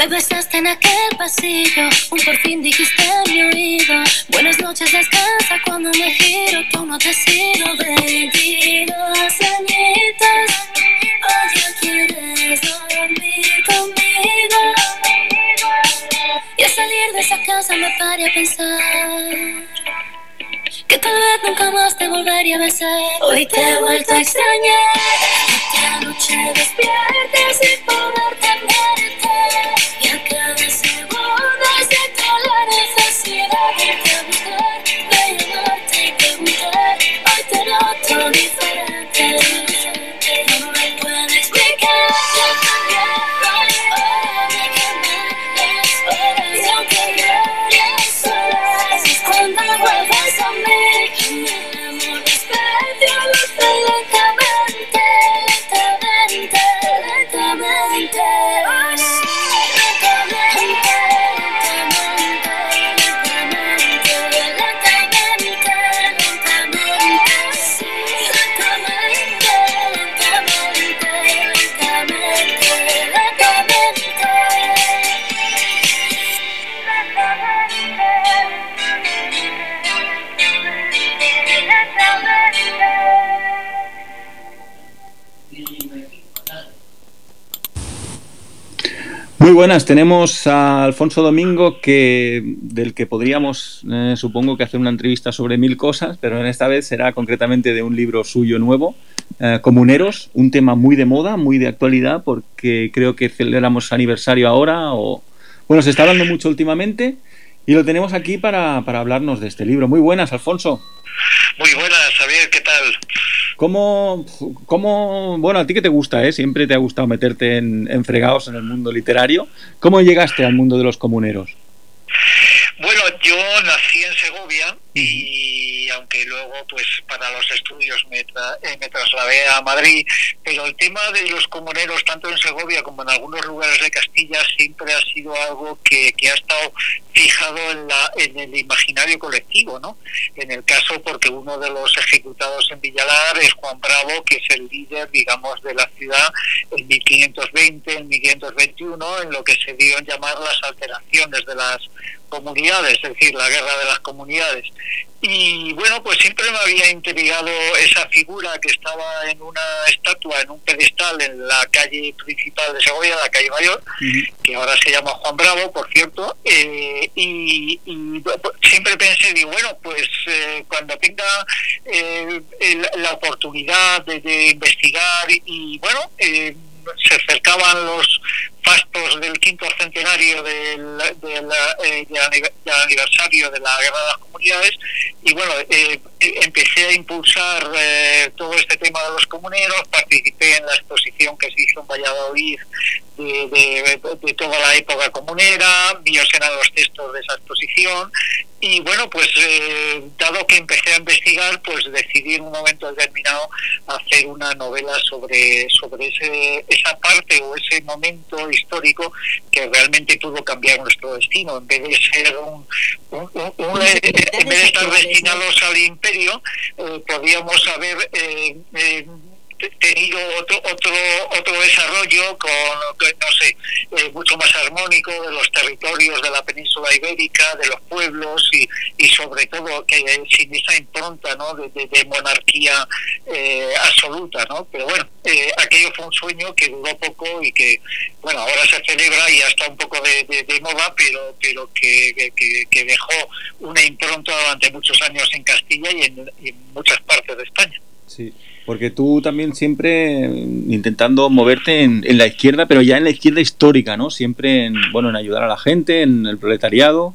Me besaste en aquel pasillo, un por fin dijiste mi oído. Buenas noches, descansa cuando me giro, tú no te sigo. 22 añitos, hoy ya quieres dormir conmigo. Y al salir de esa casa me paré a pensar que tal vez nunca más te volvería a besar. Hoy te he vuelto a extrañar. Esta noche despierta sin poder buenas, tenemos a Alfonso Domingo, que, del que podríamos, eh, supongo que hacer una entrevista sobre mil cosas, pero en esta vez será concretamente de un libro suyo nuevo, eh, Comuneros, un tema muy de moda, muy de actualidad, porque creo que celebramos aniversario ahora, o bueno, se está hablando mucho últimamente, y lo tenemos aquí para, para hablarnos de este libro. Muy buenas, Alfonso. Muy buenas, Javier, ¿qué tal? ¿Cómo, cómo, bueno, a ti que te gusta, ¿eh? Siempre te ha gustado meterte en, en fregados en el mundo literario. ¿Cómo llegaste al mundo de los comuneros? Bueno, yo nací en Segovia y aunque luego pues para los estudios me, tra- eh, me trasladé a Madrid, pero el tema de los comuneros tanto en Segovia como en algunos lugares de Castilla siempre ha sido algo que, que ha estado fijado en, la, en el imaginario colectivo, ¿no? En el caso porque uno de los ejecutados en Villalar es Juan Bravo, que es el líder, digamos, de la ciudad en 1520, en 1521, en lo que se dio en llamar las alteraciones de las comunidades, es decir, la guerra de las comunidades. Y bueno, pues siempre me había intrigado esa figura que estaba en una estatua, en un pedestal en la calle principal de Segovia, la calle Mayor, que ahora se llama Juan Bravo, por cierto, eh, y, y siempre pensé, digo, bueno, pues eh, cuando tenga eh, la oportunidad de, de investigar y, bueno, se acercaban los fastos del quinto centenario del, del, del anive- del aniversario de la Guerra de las Comunidades y bueno, eh, empecé a impulsar eh, todo este tema de los comuneros, participé en la exposición que se hizo en Valladolid de, de- de toda la época comunera, eran los textos de esa exposición y bueno, pues eh, dado que empecé a investigar, pues decidí en un momento determinado hacer una novela sobre, sobre ese, esa parte o ese momento histórico que realmente pudo cambiar nuestro destino. En vez de ser un, un- un- un- en vez de estar destinados al imperio, eh, podíamos haber eh, eh, tenido otro otro otro desarrollo con no sé eh, mucho más armónico de los territorios de la península ibérica de los pueblos y, y sobre todo que sin esa impronta no de, de- monarquía eh, absoluta no pero bueno eh, aquello fue un sueño que duró poco y que bueno ahora se celebra y ya está un poco de, de- moda pero pero que- que- que dejó una impronta durante muchos años en Castilla y en, y en muchas partes de España. Sí. Porque tú también siempre eh, intentando moverte en, en la izquierda, pero ya en la izquierda histórica, ¿no? Siempre en, bueno, en ayudar a la gente, en el proletariado.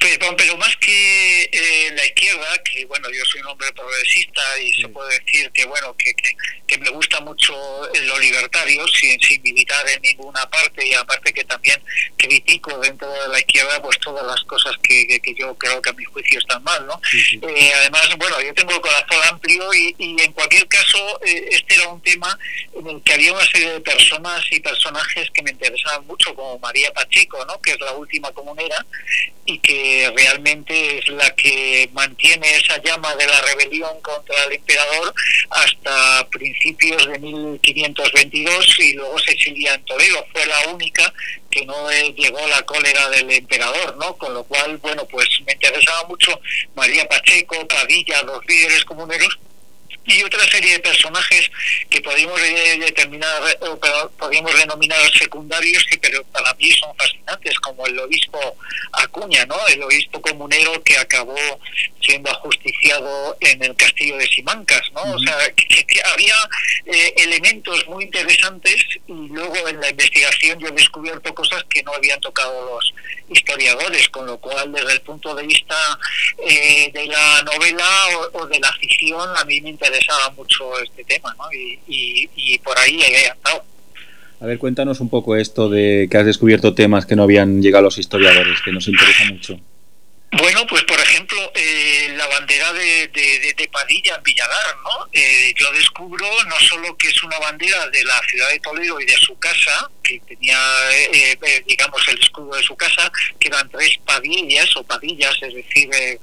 Pero, pero más que eh, la izquierda, que bueno, yo soy un hombre progresista y se puede decir que bueno, que, que, que me gusta mucho lo libertario, sin, sin militar en ninguna parte y aparte que también critico dentro de la izquierda pues todas las cosas que, que, que yo creo que a mi juicio están mal, ¿no? Eh, además, bueno, yo tengo el corazón amplio y, y en cualquier caso eh, este era un tema en el que había una serie de personas y personajes que me interesaban mucho, como María Pacheco, ¿no? que es la última comunera y que realmente es la que mantiene esa llama de la rebelión contra el emperador hasta principios de 1522 y luego se exilia en Toledo. Fue la única que no eh, llegó la cólera del emperador, ¿no? Con lo cual, bueno, pues me interesaba mucho María Pacheco, Padilla, los líderes comuneros y otra serie de personajes que podemos eh, determinar o pero podemos denominar secundarios que pero para mí son fascinantes como el obispo Acuña no el obispo comunero que acabó siendo ajusticiado en el castillo de Simancas no o sea que, que había eh, elementos muy interesantes y luego en la investigación yo he descubierto cosas que no habían tocado los historiadores con lo cual desde el punto de vista eh, de la novela o, o de la ficción a mí me interesaba mucho este tema ¿no? y, y, y por ahí he andado A ver, cuéntanos un poco esto de que has descubierto temas que no habían llegado a los historiadores, que nos interesa mucho. Bueno, pues por ejemplo, eh, la bandera de, de, de- de Padilla en Villalar, ¿no? Eh, yo descubro no solo que es una bandera de la ciudad de Toledo y de su casa, que tenía, eh, eh, digamos, el escudo de su casa, que eran tres padillas o padillas, es decir, eh,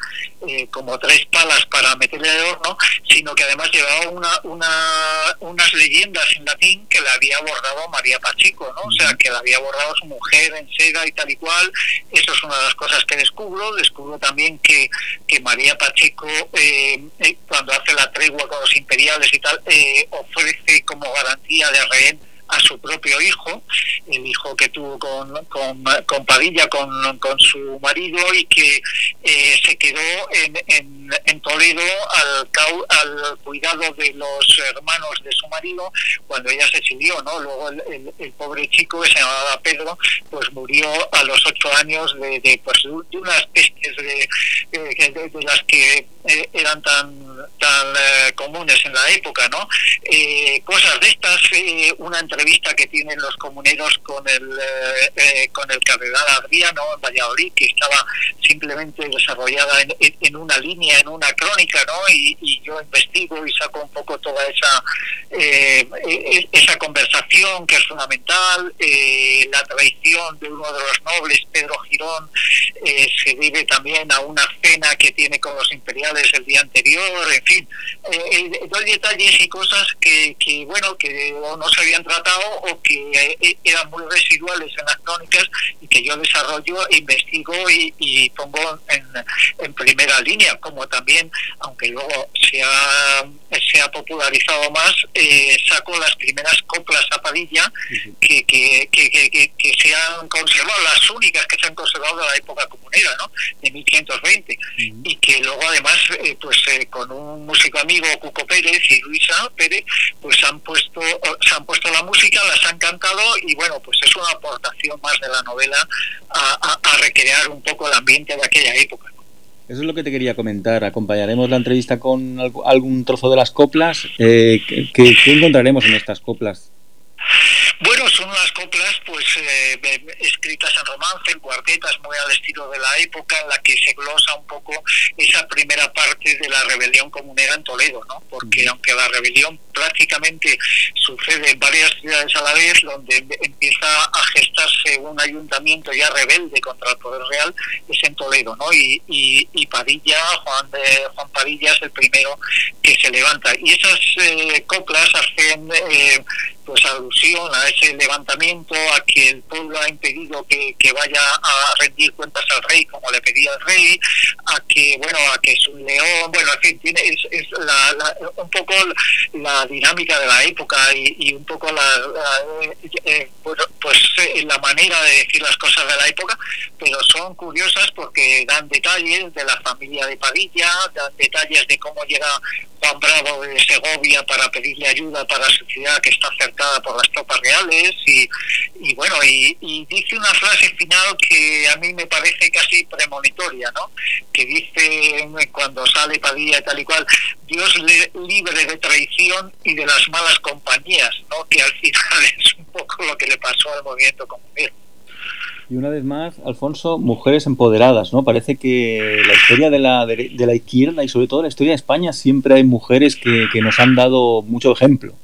eh, como tres palas para meterle el horno, sino que además llevaba una, una, unas leyendas en latín que le había bordado María Pacheco, ¿no? O sea, que le había bordado su mujer en seda y tal y cual. Eso es una de las cosas que descubro. Descubro también que, que María Pacheco, eh, eh, cuando hace la tregua con los imperiales y tal, eh, ofrece como garantía de rehén a su propio hijo, el hijo que tuvo con, con, con Padilla, con, con su marido, y que eh, se quedó en, en, en Toledo al, cau- al cuidado de los hermanos de su marido cuando ella se exilió, ¿no? Luego el, el- el pobre chico que se llamaba Pedro, pues murió a los ocho años de, de, pues, de unas pestes de, de- de las que eh, eran tan tan eh, comunes en la época, ¿no? Eh, cosas de estas, eh, una entrevista que tienen los comuneros con el eh, eh, con el cardenal Adriano en Valladolid, que estaba simplemente desarrollada en, en- en una línea, en una crónica, ¿no? Y, y yo investigo y saco un poco toda esa eh, eh, esa conversación que es fundamental, eh, la traición de uno de los nobles, Pedro Girón, eh, se debe también a una cena que tiene con los imperiales el día anterior, en fin, eh, doy detalles y cosas que, que, bueno, que no se habían tratado o que eh, eran muy residuales en las crónicas y que yo desarrollo, investigo y, y pongo en, en primera línea, como también, aunque luego se ha, se ha popularizado más, eh, saco las primeras coplas a Padilla que, que, que, que, que- se han conservado, las únicas que se han conservado de la época comunera, ¿no? de 1520, y que luego además, eh, pues eh, con un músico amigo, Cuco Pérez y Luisa Pérez, pues han puesto, se han puesto la música, las han cantado y bueno, pues es una aportación más de la novela a, a- recrear un poco el ambiente de aquella época. Eso es lo que te quería comentar. Acompañaremos la entrevista con algún trozo de las coplas. Eh, ¿qué, qué- qué encontraremos en estas coplas? Bueno, son unas coplas pues eh, eh, escritas en romance, en cuartetas, muy al estilo de la época, en la que se glosa un poco esa primera parte de la rebelión comunera en Toledo, ¿no? Porque aunque la rebelión prácticamente sucede en varias ciudades a la vez, donde em- empieza a gestarse un ayuntamiento ya rebelde contra el poder real, es en Toledo, ¿no? Y, y, y Padilla, Juan, de, Juan Padilla es el primero que se levanta. Y esas eh, coplas hacen eh, pues a ese levantamiento, a que el pueblo ha impedido que, que vaya a rendir cuentas al rey como le pedía el rey, a que bueno, a que es un león, bueno, en fin, tiene, es, es la, la- un poco la dinámica de la época y, y un poco la, la- eh, eh, bueno, pues eh, la manera de decir las cosas de la época, pero son curiosas porque dan detalles de la familia de Padilla, dan detalles de cómo llega Juan Bravo de Segovia para pedirle ayuda para su ciudad que está cercada por las tropas reales y, y bueno, y, dice una frase final que a mí me parece casi premonitoria, ¿no? Que dice cuando sale Padilla y tal y cual, Dios le libre de traición y de las malas compañías, ¿no? Que al final es un poco lo que le pasó al movimiento comunista. Y una vez más, Alfonso, mujeres empoderadas, ¿no? Parece que la historia de la, de la izquierda y sobre todo la historia de España siempre hay mujeres que nos han dado mucho ejemplo.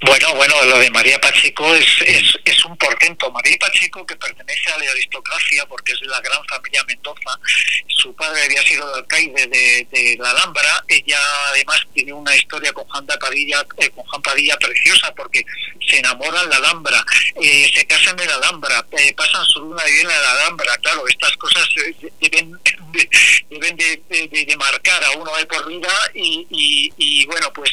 Bueno, bueno, lo de María Pacheco es, es, es un portento. María Pacheco, que pertenece a la aristocracia porque es de la gran familia Mendoza, su padre había sido el alcaide de, de la Alhambra, ella además tiene una historia con Juan, Padilla, eh, con Juan Padilla preciosa porque se enamoran en la Alhambra, eh, se casan en la Alhambra, eh, pasan su luna de en la Alhambra, claro, estas cosas eh, deben, de, deben de, de- de marcar a uno de por vida y, y- y, bueno, pues,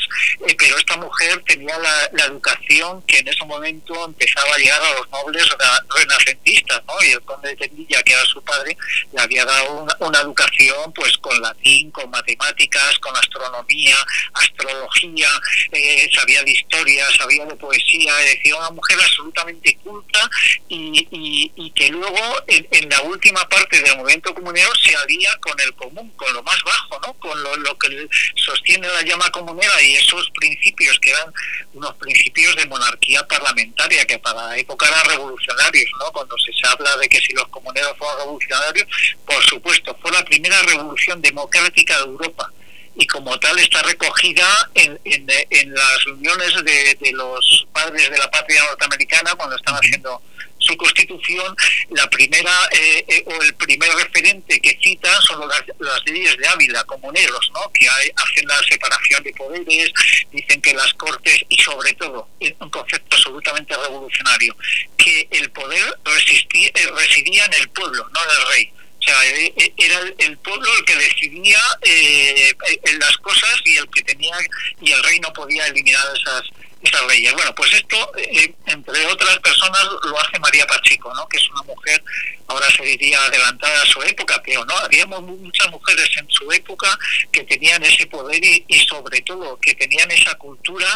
eh, pero esta mujer tenía la, la educación que en ese momento empezaba a llegar a los nobles rena- renacentistas, ¿no? Y el conde de Tendilla, que era su padre, le había dado una, educación pues con latín, con matemáticas, con astronomía, astrología, eh, sabía de historia, sabía de poesía, es una mujer absolutamente culta y, que luego en, en la última parte del movimiento comunero se alía con el común, con lo más bajo, ¿no? con lo, lo que sostiene la llama comunera y esos principios que eran unos principios de monarquía parlamentaria que para la época eran revolucionarios, ¿no? Cuando se habla de que si los comuneros fueron revolucionarios, por supuesto, fue la primera revolución democrática de Europa y como tal está recogida en, en, en las reuniones de, de los padres de la patria norteamericana cuando están haciendo su constitución, la primera eh, eh, o el primer referente que citan son las, leyes de Ávila, comuneros, ¿no? que hacen la separación de poderes, dicen que las cortes y sobre todo, un concepto absolutamente revolucionario, que el poder resistía, eh, residía en el pueblo, no en el rey. O sea, eh, era el- pueblo el que decidía eh, las cosas y el que tenía y el rey no podía eliminar esas esas leyes. Bueno, pues esto, eh, entre otras personas, lo hace María Pacheco, ¿no? que es una mujer, ahora se diría adelantada a su época, pero no, había mu- muchas mujeres en su época que tenían ese poder y, sobre todo que tenían esa cultura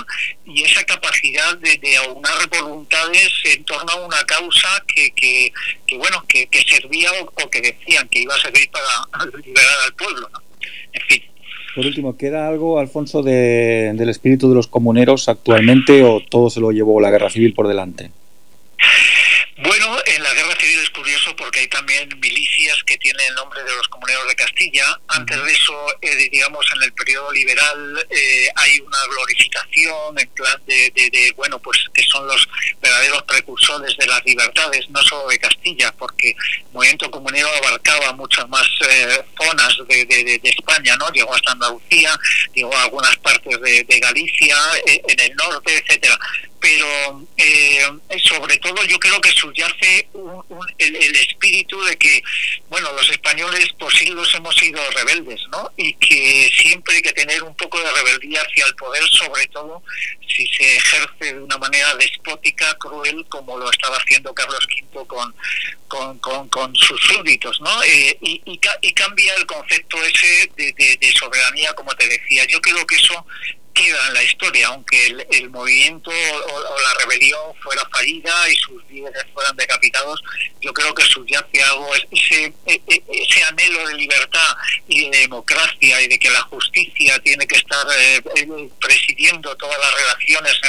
y esa capacidad de, de aunar voluntades en torno a una causa que, que, que, bueno, que, que servía o, o que decían que iba a servir para liberar al pueblo, ¿no? En fin. Por último, ¿queda algo, Alfonso, de- del espíritu de los comuneros actualmente o todo se lo llevó la guerra civil por delante? Bueno, en la guerra civil es curioso porque hay también milicias que tienen el nombre de los comuneros de Castilla. Antes de eso, eh, digamos, en el periodo liberal eh, hay una glorificación en plan de, de- de, bueno, pues que son los verdaderos precursores de las libertades, no solo de Castilla, porque el movimiento comunero abarcaba muchas más eh, zonas de, de- España, ¿no? Llegó hasta Andalucía, llegó a algunas partes de, de Galicia, eh, en el norte, etcétera pero eh, sobre todo yo creo que subyace un- un- el, el espíritu de que, bueno, los españoles por siglos hemos sido rebeldes, ¿no? Y que siempre hay que tener un poco de rebeldía hacia el poder, sobre todo si se ejerce de una manera despótica, cruel, como lo estaba haciendo Carlos V con, sus súbditos, ¿no? Eh, y, y, y cambia el concepto ese de soberanía, como te decía. Yo creo que eso queda en la historia, aunque el, el movimiento o, o la rebelión fuera fallida y sus líderes fueran decapitados, yo creo que subyace algo, es- ese, e- e- ese anhelo de libertad y de democracia y de que la justicia tiene que estar eh, eh, presidiendo todas las relaciones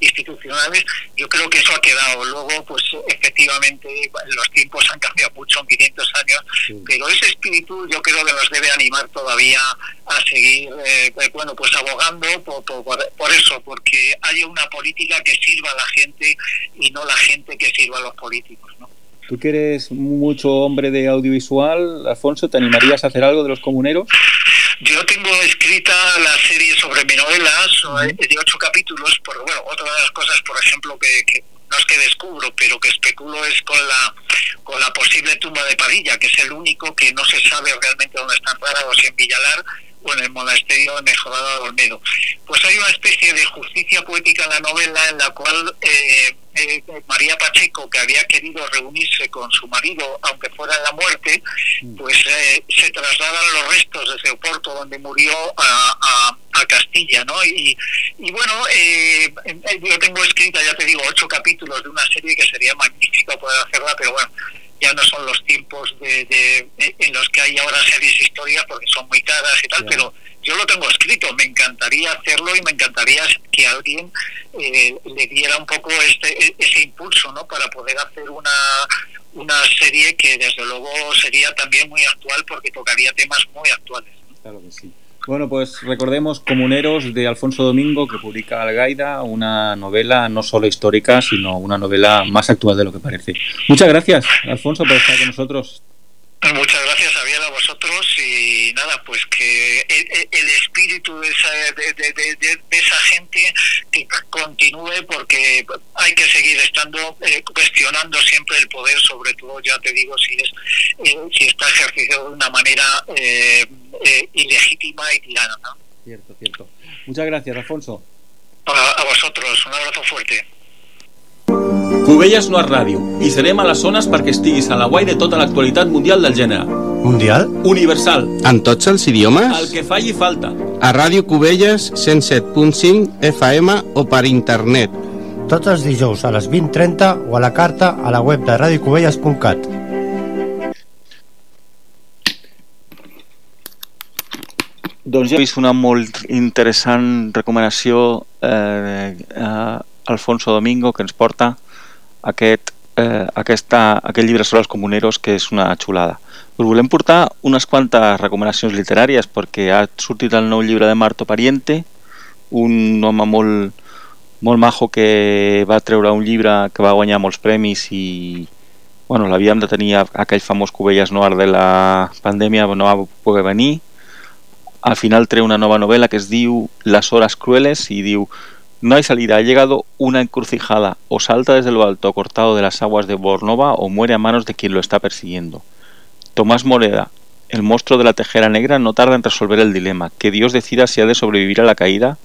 institucionales, yo creo que eso ha quedado. Luego, pues efectivamente, los tiempos han cambiado mucho en 500 años, pero ese espíritu yo creo que nos debe animar todavía a seguir, eh, eh, bueno, pues abogando por, por, eso, porque haya una política que sirva a la gente y no la gente que sirva a los políticos. ¿no? Tú que eres mucho hombre de audiovisual, Alfonso, ¿te animarías a hacer algo de los comuneros? Yo tengo escrita la serie sobre mi novela de ocho capítulos, por bueno, otra de las cosas, por ejemplo, que, que no es que descubro, pero que especulo es con la con la posible tumba de Padilla, que es el único que no se sabe realmente dónde está enterrado, si en Villalar o en el monasterio de Mejorada de Olmedo. Pues hay una especie de justicia poética en la novela en la cual eh, eh, María Pacheco, que había querido reunirse con su marido, aunque fuera en la muerte, pues eh, se trasladan los restos desde Oporto, donde murió, a, a- a Castilla, ¿no? Y, y bueno, eh, yo tengo escrita, ya te digo, ocho capítulos de una serie que sería magnífica poder hacerla, pero bueno, ya no son los tiempos de, de- en los que hay ahora series históricas porque son muy caras y tal, pero yo lo tengo escrito, me encantaría hacerlo y me encantaría que alguien eh, le diera un poco este e- ese impulso, ¿no? Para poder hacer una una serie que desde luego sería también muy actual porque tocaría temas muy actuales. Claro que sí. Bueno, pues recordemos Comuneros de Alfonso Domingo, que publica Algaida, una novela no solo histórica, sino una novela más actual de lo que parece. Muchas gracias, Alfonso, por estar con nosotros. Muchas gracias, Javier, a vosotros y nada, pues que el, espíritu de esa, de, de- de- esa gente que continúe porque hay que seguir estando eh, cuestionando siempre el poder, sobre todo, ya te digo, si es eh, si está ejercido de una manera eh, eh, ilegítima y tirana. ¿no? Cierto, cierto. Muchas gracias, Alfonso. A, a vosotros, un abrazo fuerte. Cubelles no és ràdio i serem a les zones perquè estiguis a la guai de tota l'actualitat mundial del gènere. Mundial? Universal. En tots els idiomes? El que falli falta. A Ràdio Cubelles 107.5 FM o per internet. Tots els dijous a les 20.30 o a la carta a la web de radiocubelles.cat. Doncs ja he vist una molt interessant recomanació eh, a Alfonso Domingo que ens porta aquest, eh, aquesta, aquest llibre sobre els comuneros que és una xulada. Us volem portar unes quantes recomanacions literàries perquè ha sortit el nou llibre de Marto Pariente, un home molt, molt majo que va treure un llibre que va guanyar molts premis i bueno, l'havíem de tenir aquell famós Cubelles Noir de la pandèmia, no va poder venir al final trae una nueva novela que es diu Las horas crueles y diu No hay salida, ha llegado una encrucijada, o salta desde lo alto cortado de las aguas de Bornova o muere a manos de quien lo está persiguiendo. Tomás Moreda, el monstruo de la tejera negra, no tarda en resolver el dilema, que Dios decida si ha de sobrevivir a la caída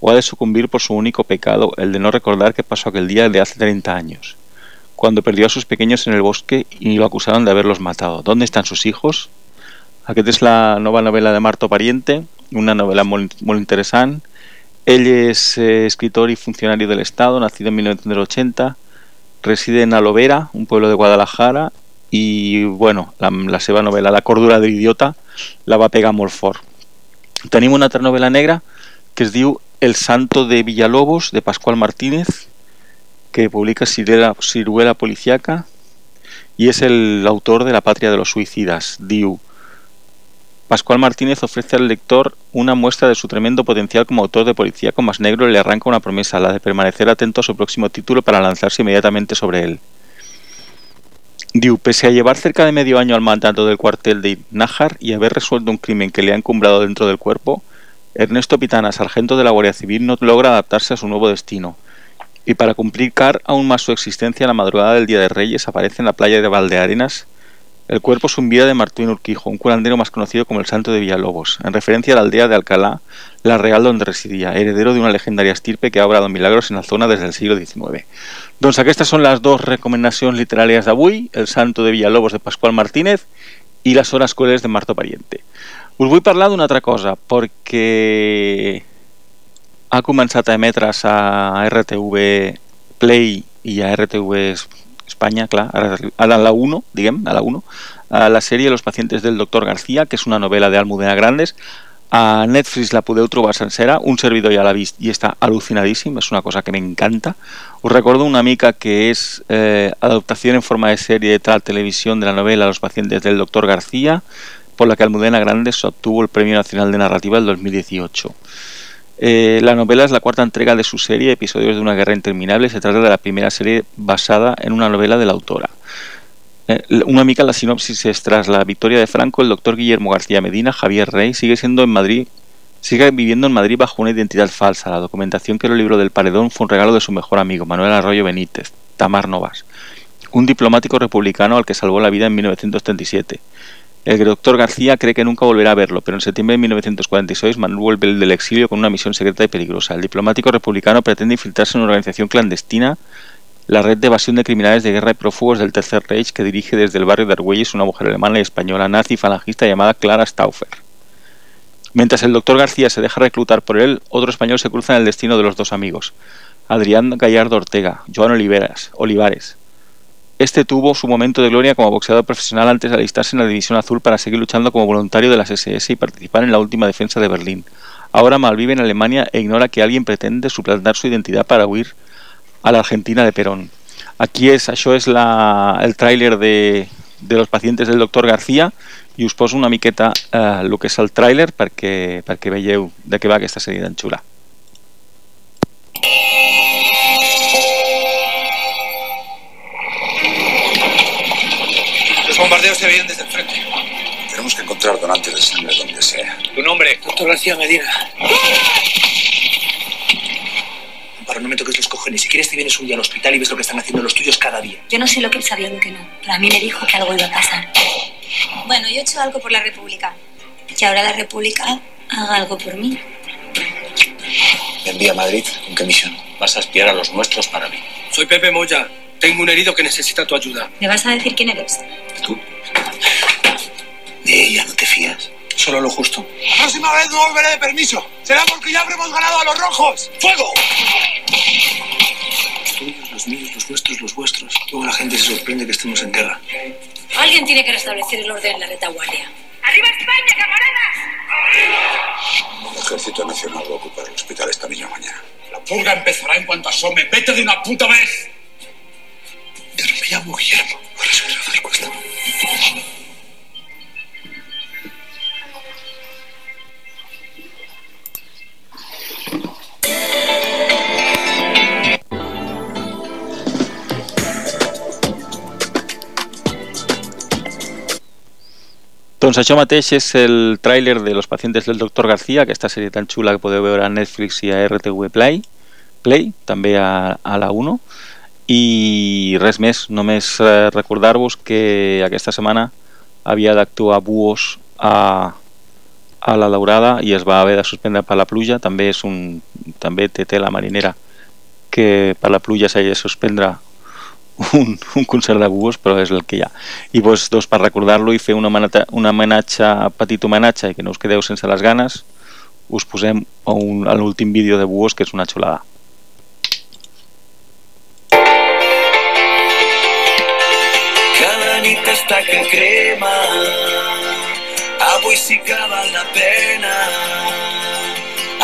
o ha de sucumbir por su único pecado, el de no recordar qué pasó aquel día de hace 30 años, cuando perdió a sus pequeños en el bosque y lo acusaron de haberlos matado. ¿Dónde están sus hijos? Aquesta és la nova novel·la de Marto Pariente, una novel·la molt, molt interessant. Ell és eh, escritor y funcionario del Estado, nacido en 1980, reside en Alovera, un pueblo de Guadalajara, i bueno, la, la seva novel·la La cordura de l'idiota la va pegar molt. Tenim una altra novel·la negra que es diu El santo de Villalobos, de Pascual Martínez, que publica Ciruela, Ciruela Policiaca y es el autor de La patria de los suicidas. Diu, Pascual Martínez ofrece al lector una muestra de su tremendo potencial como autor de policíaco más negro y le arranca una promesa, la de permanecer atento a su próximo título para lanzarse inmediatamente sobre él. Diu, pese a llevar cerca de medio año al mandato del cuartel de Nájar y haber resuelto un crimen que le ha encumbrado dentro del cuerpo, Ernesto Pitana, sargento de la Guardia Civil, no logra adaptarse a su nuevo destino. Y para complicar aún más su existencia, la madrugada del Día de Reyes aparece en la playa de Valdearenas el cuerpo sin vida de Martín Urquijo, un curandero más conocido como el Santo de Villalobos, en referencia a la aldea de Alcalá, la real donde residía, heredero de una legendaria estirpe que ha obrado milagros en la zona desde el siglo XIX. Doncs aquestes són les dues recomanacions literàries d'avui, El Santo de Villalobos de Pascual Martínez i Les Hores Crueles de Marto Pariente. Us vull parlar d'una altra cosa, perquè ha començat a emetre's a RTV Play i a RTV España, clar, ara, ara la 1, diguem, a la 1, a la sèrie Los pacientes del doctor García, que és una novel·la d'Almudena Grandes, a Netflix la podeu trobar sencera, un servidor ja l'ha vist i està al·lucinadíssim, és una cosa que m'encanta. Us recordo una mica que és eh, adaptació en forma de sèrie de tal televisión de la novela Los pacientes del doctor García, por la que Almudena Grandes obtuvo el Premio Nacional de Narrativa del 2018. Eh, la novela es la cuarta entrega de su serie Episodios de una guerra interminable. Se trata de la primera serie basada en una novela de la autora. Eh, una mica la sinopsis es tras la victoria de Franco, el doctor Guillermo García Medina, Javier Rey, sigue siendo en Madrid, sigue viviendo en Madrid bajo una identidad falsa. La documentación que el libro del paredón fue un regalo de su mejor amigo, Manuel Arroyo Benítez, Tamar Novas, un diplomático republicano al que salvó la vida en 1937. El doctor García cree que nunca volverá a verlo, pero en septiembre de 1946 Manuel vuelve del exilio con una misión secreta y peligrosa. El diplomático republicano pretende infiltrarse en una organización clandestina, la red de evasión de criminales de guerra y prófugos del Tercer Reich que dirige desde el barrio de Argüelles una mujer alemana y española nazi falangista llamada Clara Stauffer. Mientras el doctor García se deja reclutar por él, otro español se cruza en el destino de los dos amigos, Adrián Gallardo Ortega, Joan Oliveras, Olivares, este tuvo su momento de gloria como boxeador profesional antes de alistarse en la División Azul para seguir luchando como voluntario de las SS y participar en la última defensa de Berlín. Ahora malvive en Alemania e ignora que alguien pretende suplantar su identidad para huir a la Argentina de Perón. Aquí és, això és la, el tràiler de, los pacientes del doctor García i us poso una miqueta eh, el que és el tràiler perquè, perquè veieu de què va aquesta sèrie tan xula. Bombardeos se veían desde el frente. Tenemos que encontrar donantes de sangre donde sea. Tu nombre, doctor García Medina. Para no me toques los cojones. Si quieres te vienes un día al hospital y ves lo que están haciendo los tuyos cada día. Yo no sé lo que él sabía o lo que no, pero a mí me dijo que algo iba a pasar. Bueno, yo he hecho algo por la República. Y ahora la República haga algo por mí. Me envía a Madrid. ¿Con qué misión? Vas a espiar a los nuestros para mí. Soy Pepe Moya. Tengo un herido que necesita tu ayuda. ¿Me vas a decir quién eres? De ella no te fías. Solo lo justo. La próxima vez no volveré de permiso. Será porque ya habremos ganado a los rojos. ¡Fuego! Los tuyos, los míos, los nuestros, los vuestros. Luego la gente se sorprende que estemos en guerra. Alguien tiene que restablecer el orden en la retaguardia. ¡Arriba España, camaradas! El Ejército Nacional va a ocupar el hospital esta misma mañana. La purga empezará en cuanto asome. ¡Vete de una puta vez! Me llamo Guillermo. Ahora soy Rafael Cuesta. Doncs això mateix és el tràiler de Los pacientes del doctor García, aquesta sèrie tan xula que podeu veure a Netflix i a RTV Play, Play a, a la 1. I res més, només eh, recordar-vos que aquesta setmana havia d'actuar Buos a, a la Daurada i es va haver de suspendre per la pluja. També és un també té tela marinera que per la pluja s'ha de suspendre un, un concert de búhos però és el que hi ha. I doncs, doncs per recordar-lo i fer un homenatge, un homenatge petit homenatge i que no us quedeu sense les ganes us posem a l'últim vídeo de búhos que és una xulada està que crema. Avui sí que val la pena.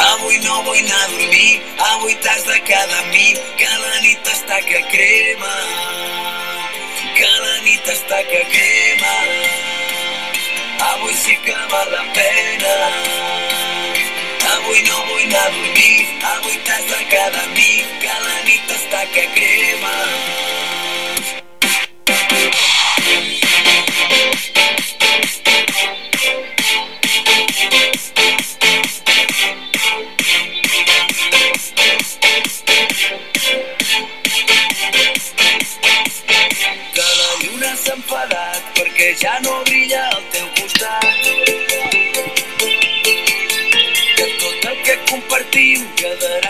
Avui no vull anar a dormir. Avui t'has de quedar amb mi Que la nit està que crema. Que la nit està que crema. Avui sí que val la pena. Avui no vull anar a dormir. Avui t'has de quedar amb mi Que la nit està que crema enfadat perquè ja no brilla al teu costat. Que tot el que compartim quedarà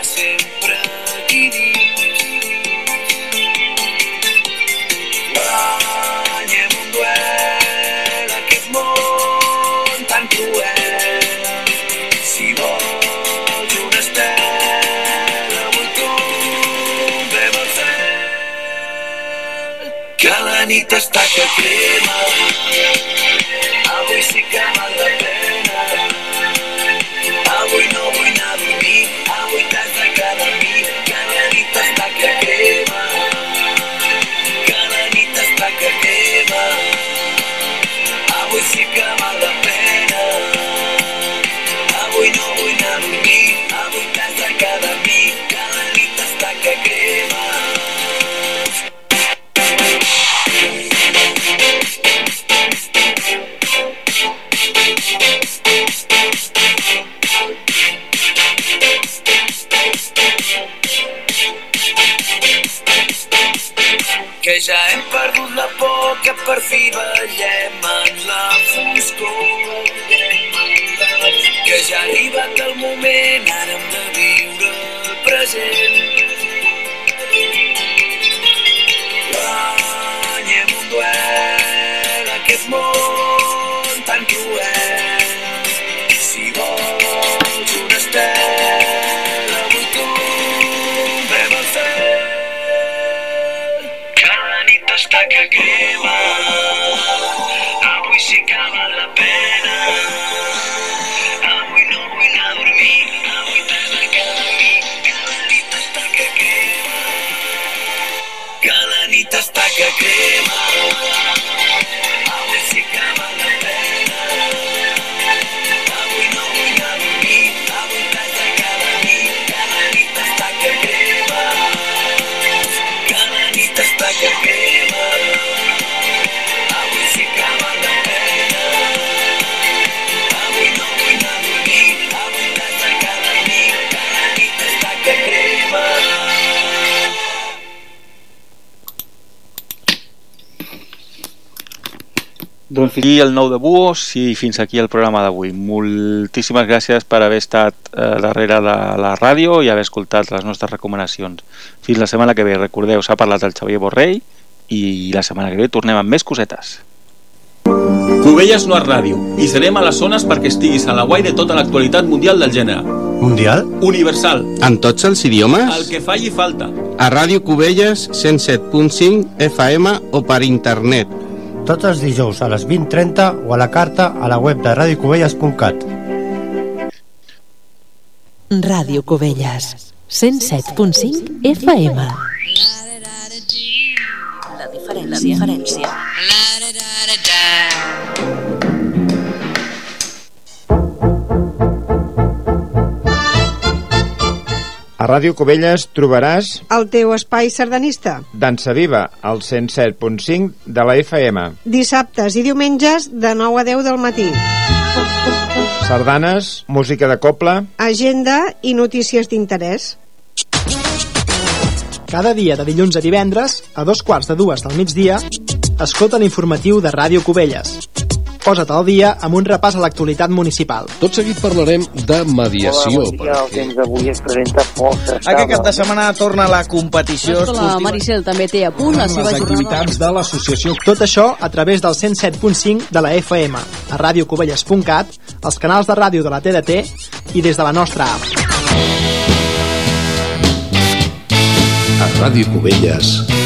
Que la nit està que crema. Avui sí que val la pena perdut la por que per fi ballem en la foscor. Que ja ha arribat el moment ara hem de viure el present hasta que quema. Aquí el nou de Buos i fins aquí el programa d'avui. Moltíssimes gràcies per haver estat eh, darrere de la ràdio i haver escoltat les nostres recomanacions. Fins la setmana que ve. Recordeu, s'ha parlat el Xavier Borrell i la setmana que ve tornem amb més cosetes. Cubelles no és ràdio i serem a les zones perquè estiguis a la guai de tota l'actualitat mundial del gènere. Mundial? Universal. En tots els idiomes? El que falli falta. A Ràdio Cubelles 107.5 FM o per internet. Tots els dijous a les 20.30 o a la carta a la web de radiocubelles.cat. Ràdio Cubelles, 107.5 FM. La diferència. La diferència. A Ràdio Cubelles trobaràs El teu espai sardanista. Dansa Viva, al 107.5 de la FM. Dissabtes i diumenges de 9 a 10 del matí. Sardanes, música de copla... Agenda i notícies d'interès. Cada dia de dilluns a divendres, a dos quarts de dues del migdia, escolta l'informatiu de Ràdio Cubelles. Posa't al dia amb un repàs a l'actualitat municipal. Tot seguit parlarem de mediació. Hola, bon dia. El temps d'avui es presenta força Aquest cap de setmana torna la competició L'escola Maricel també té a punt la seva jornada. de l'associació. Tot això a través del 107.5 de la FM, a radiocovelles.cat, els canals de ràdio de la TDT i des de la nostra app. A Ràdio Cubelles ens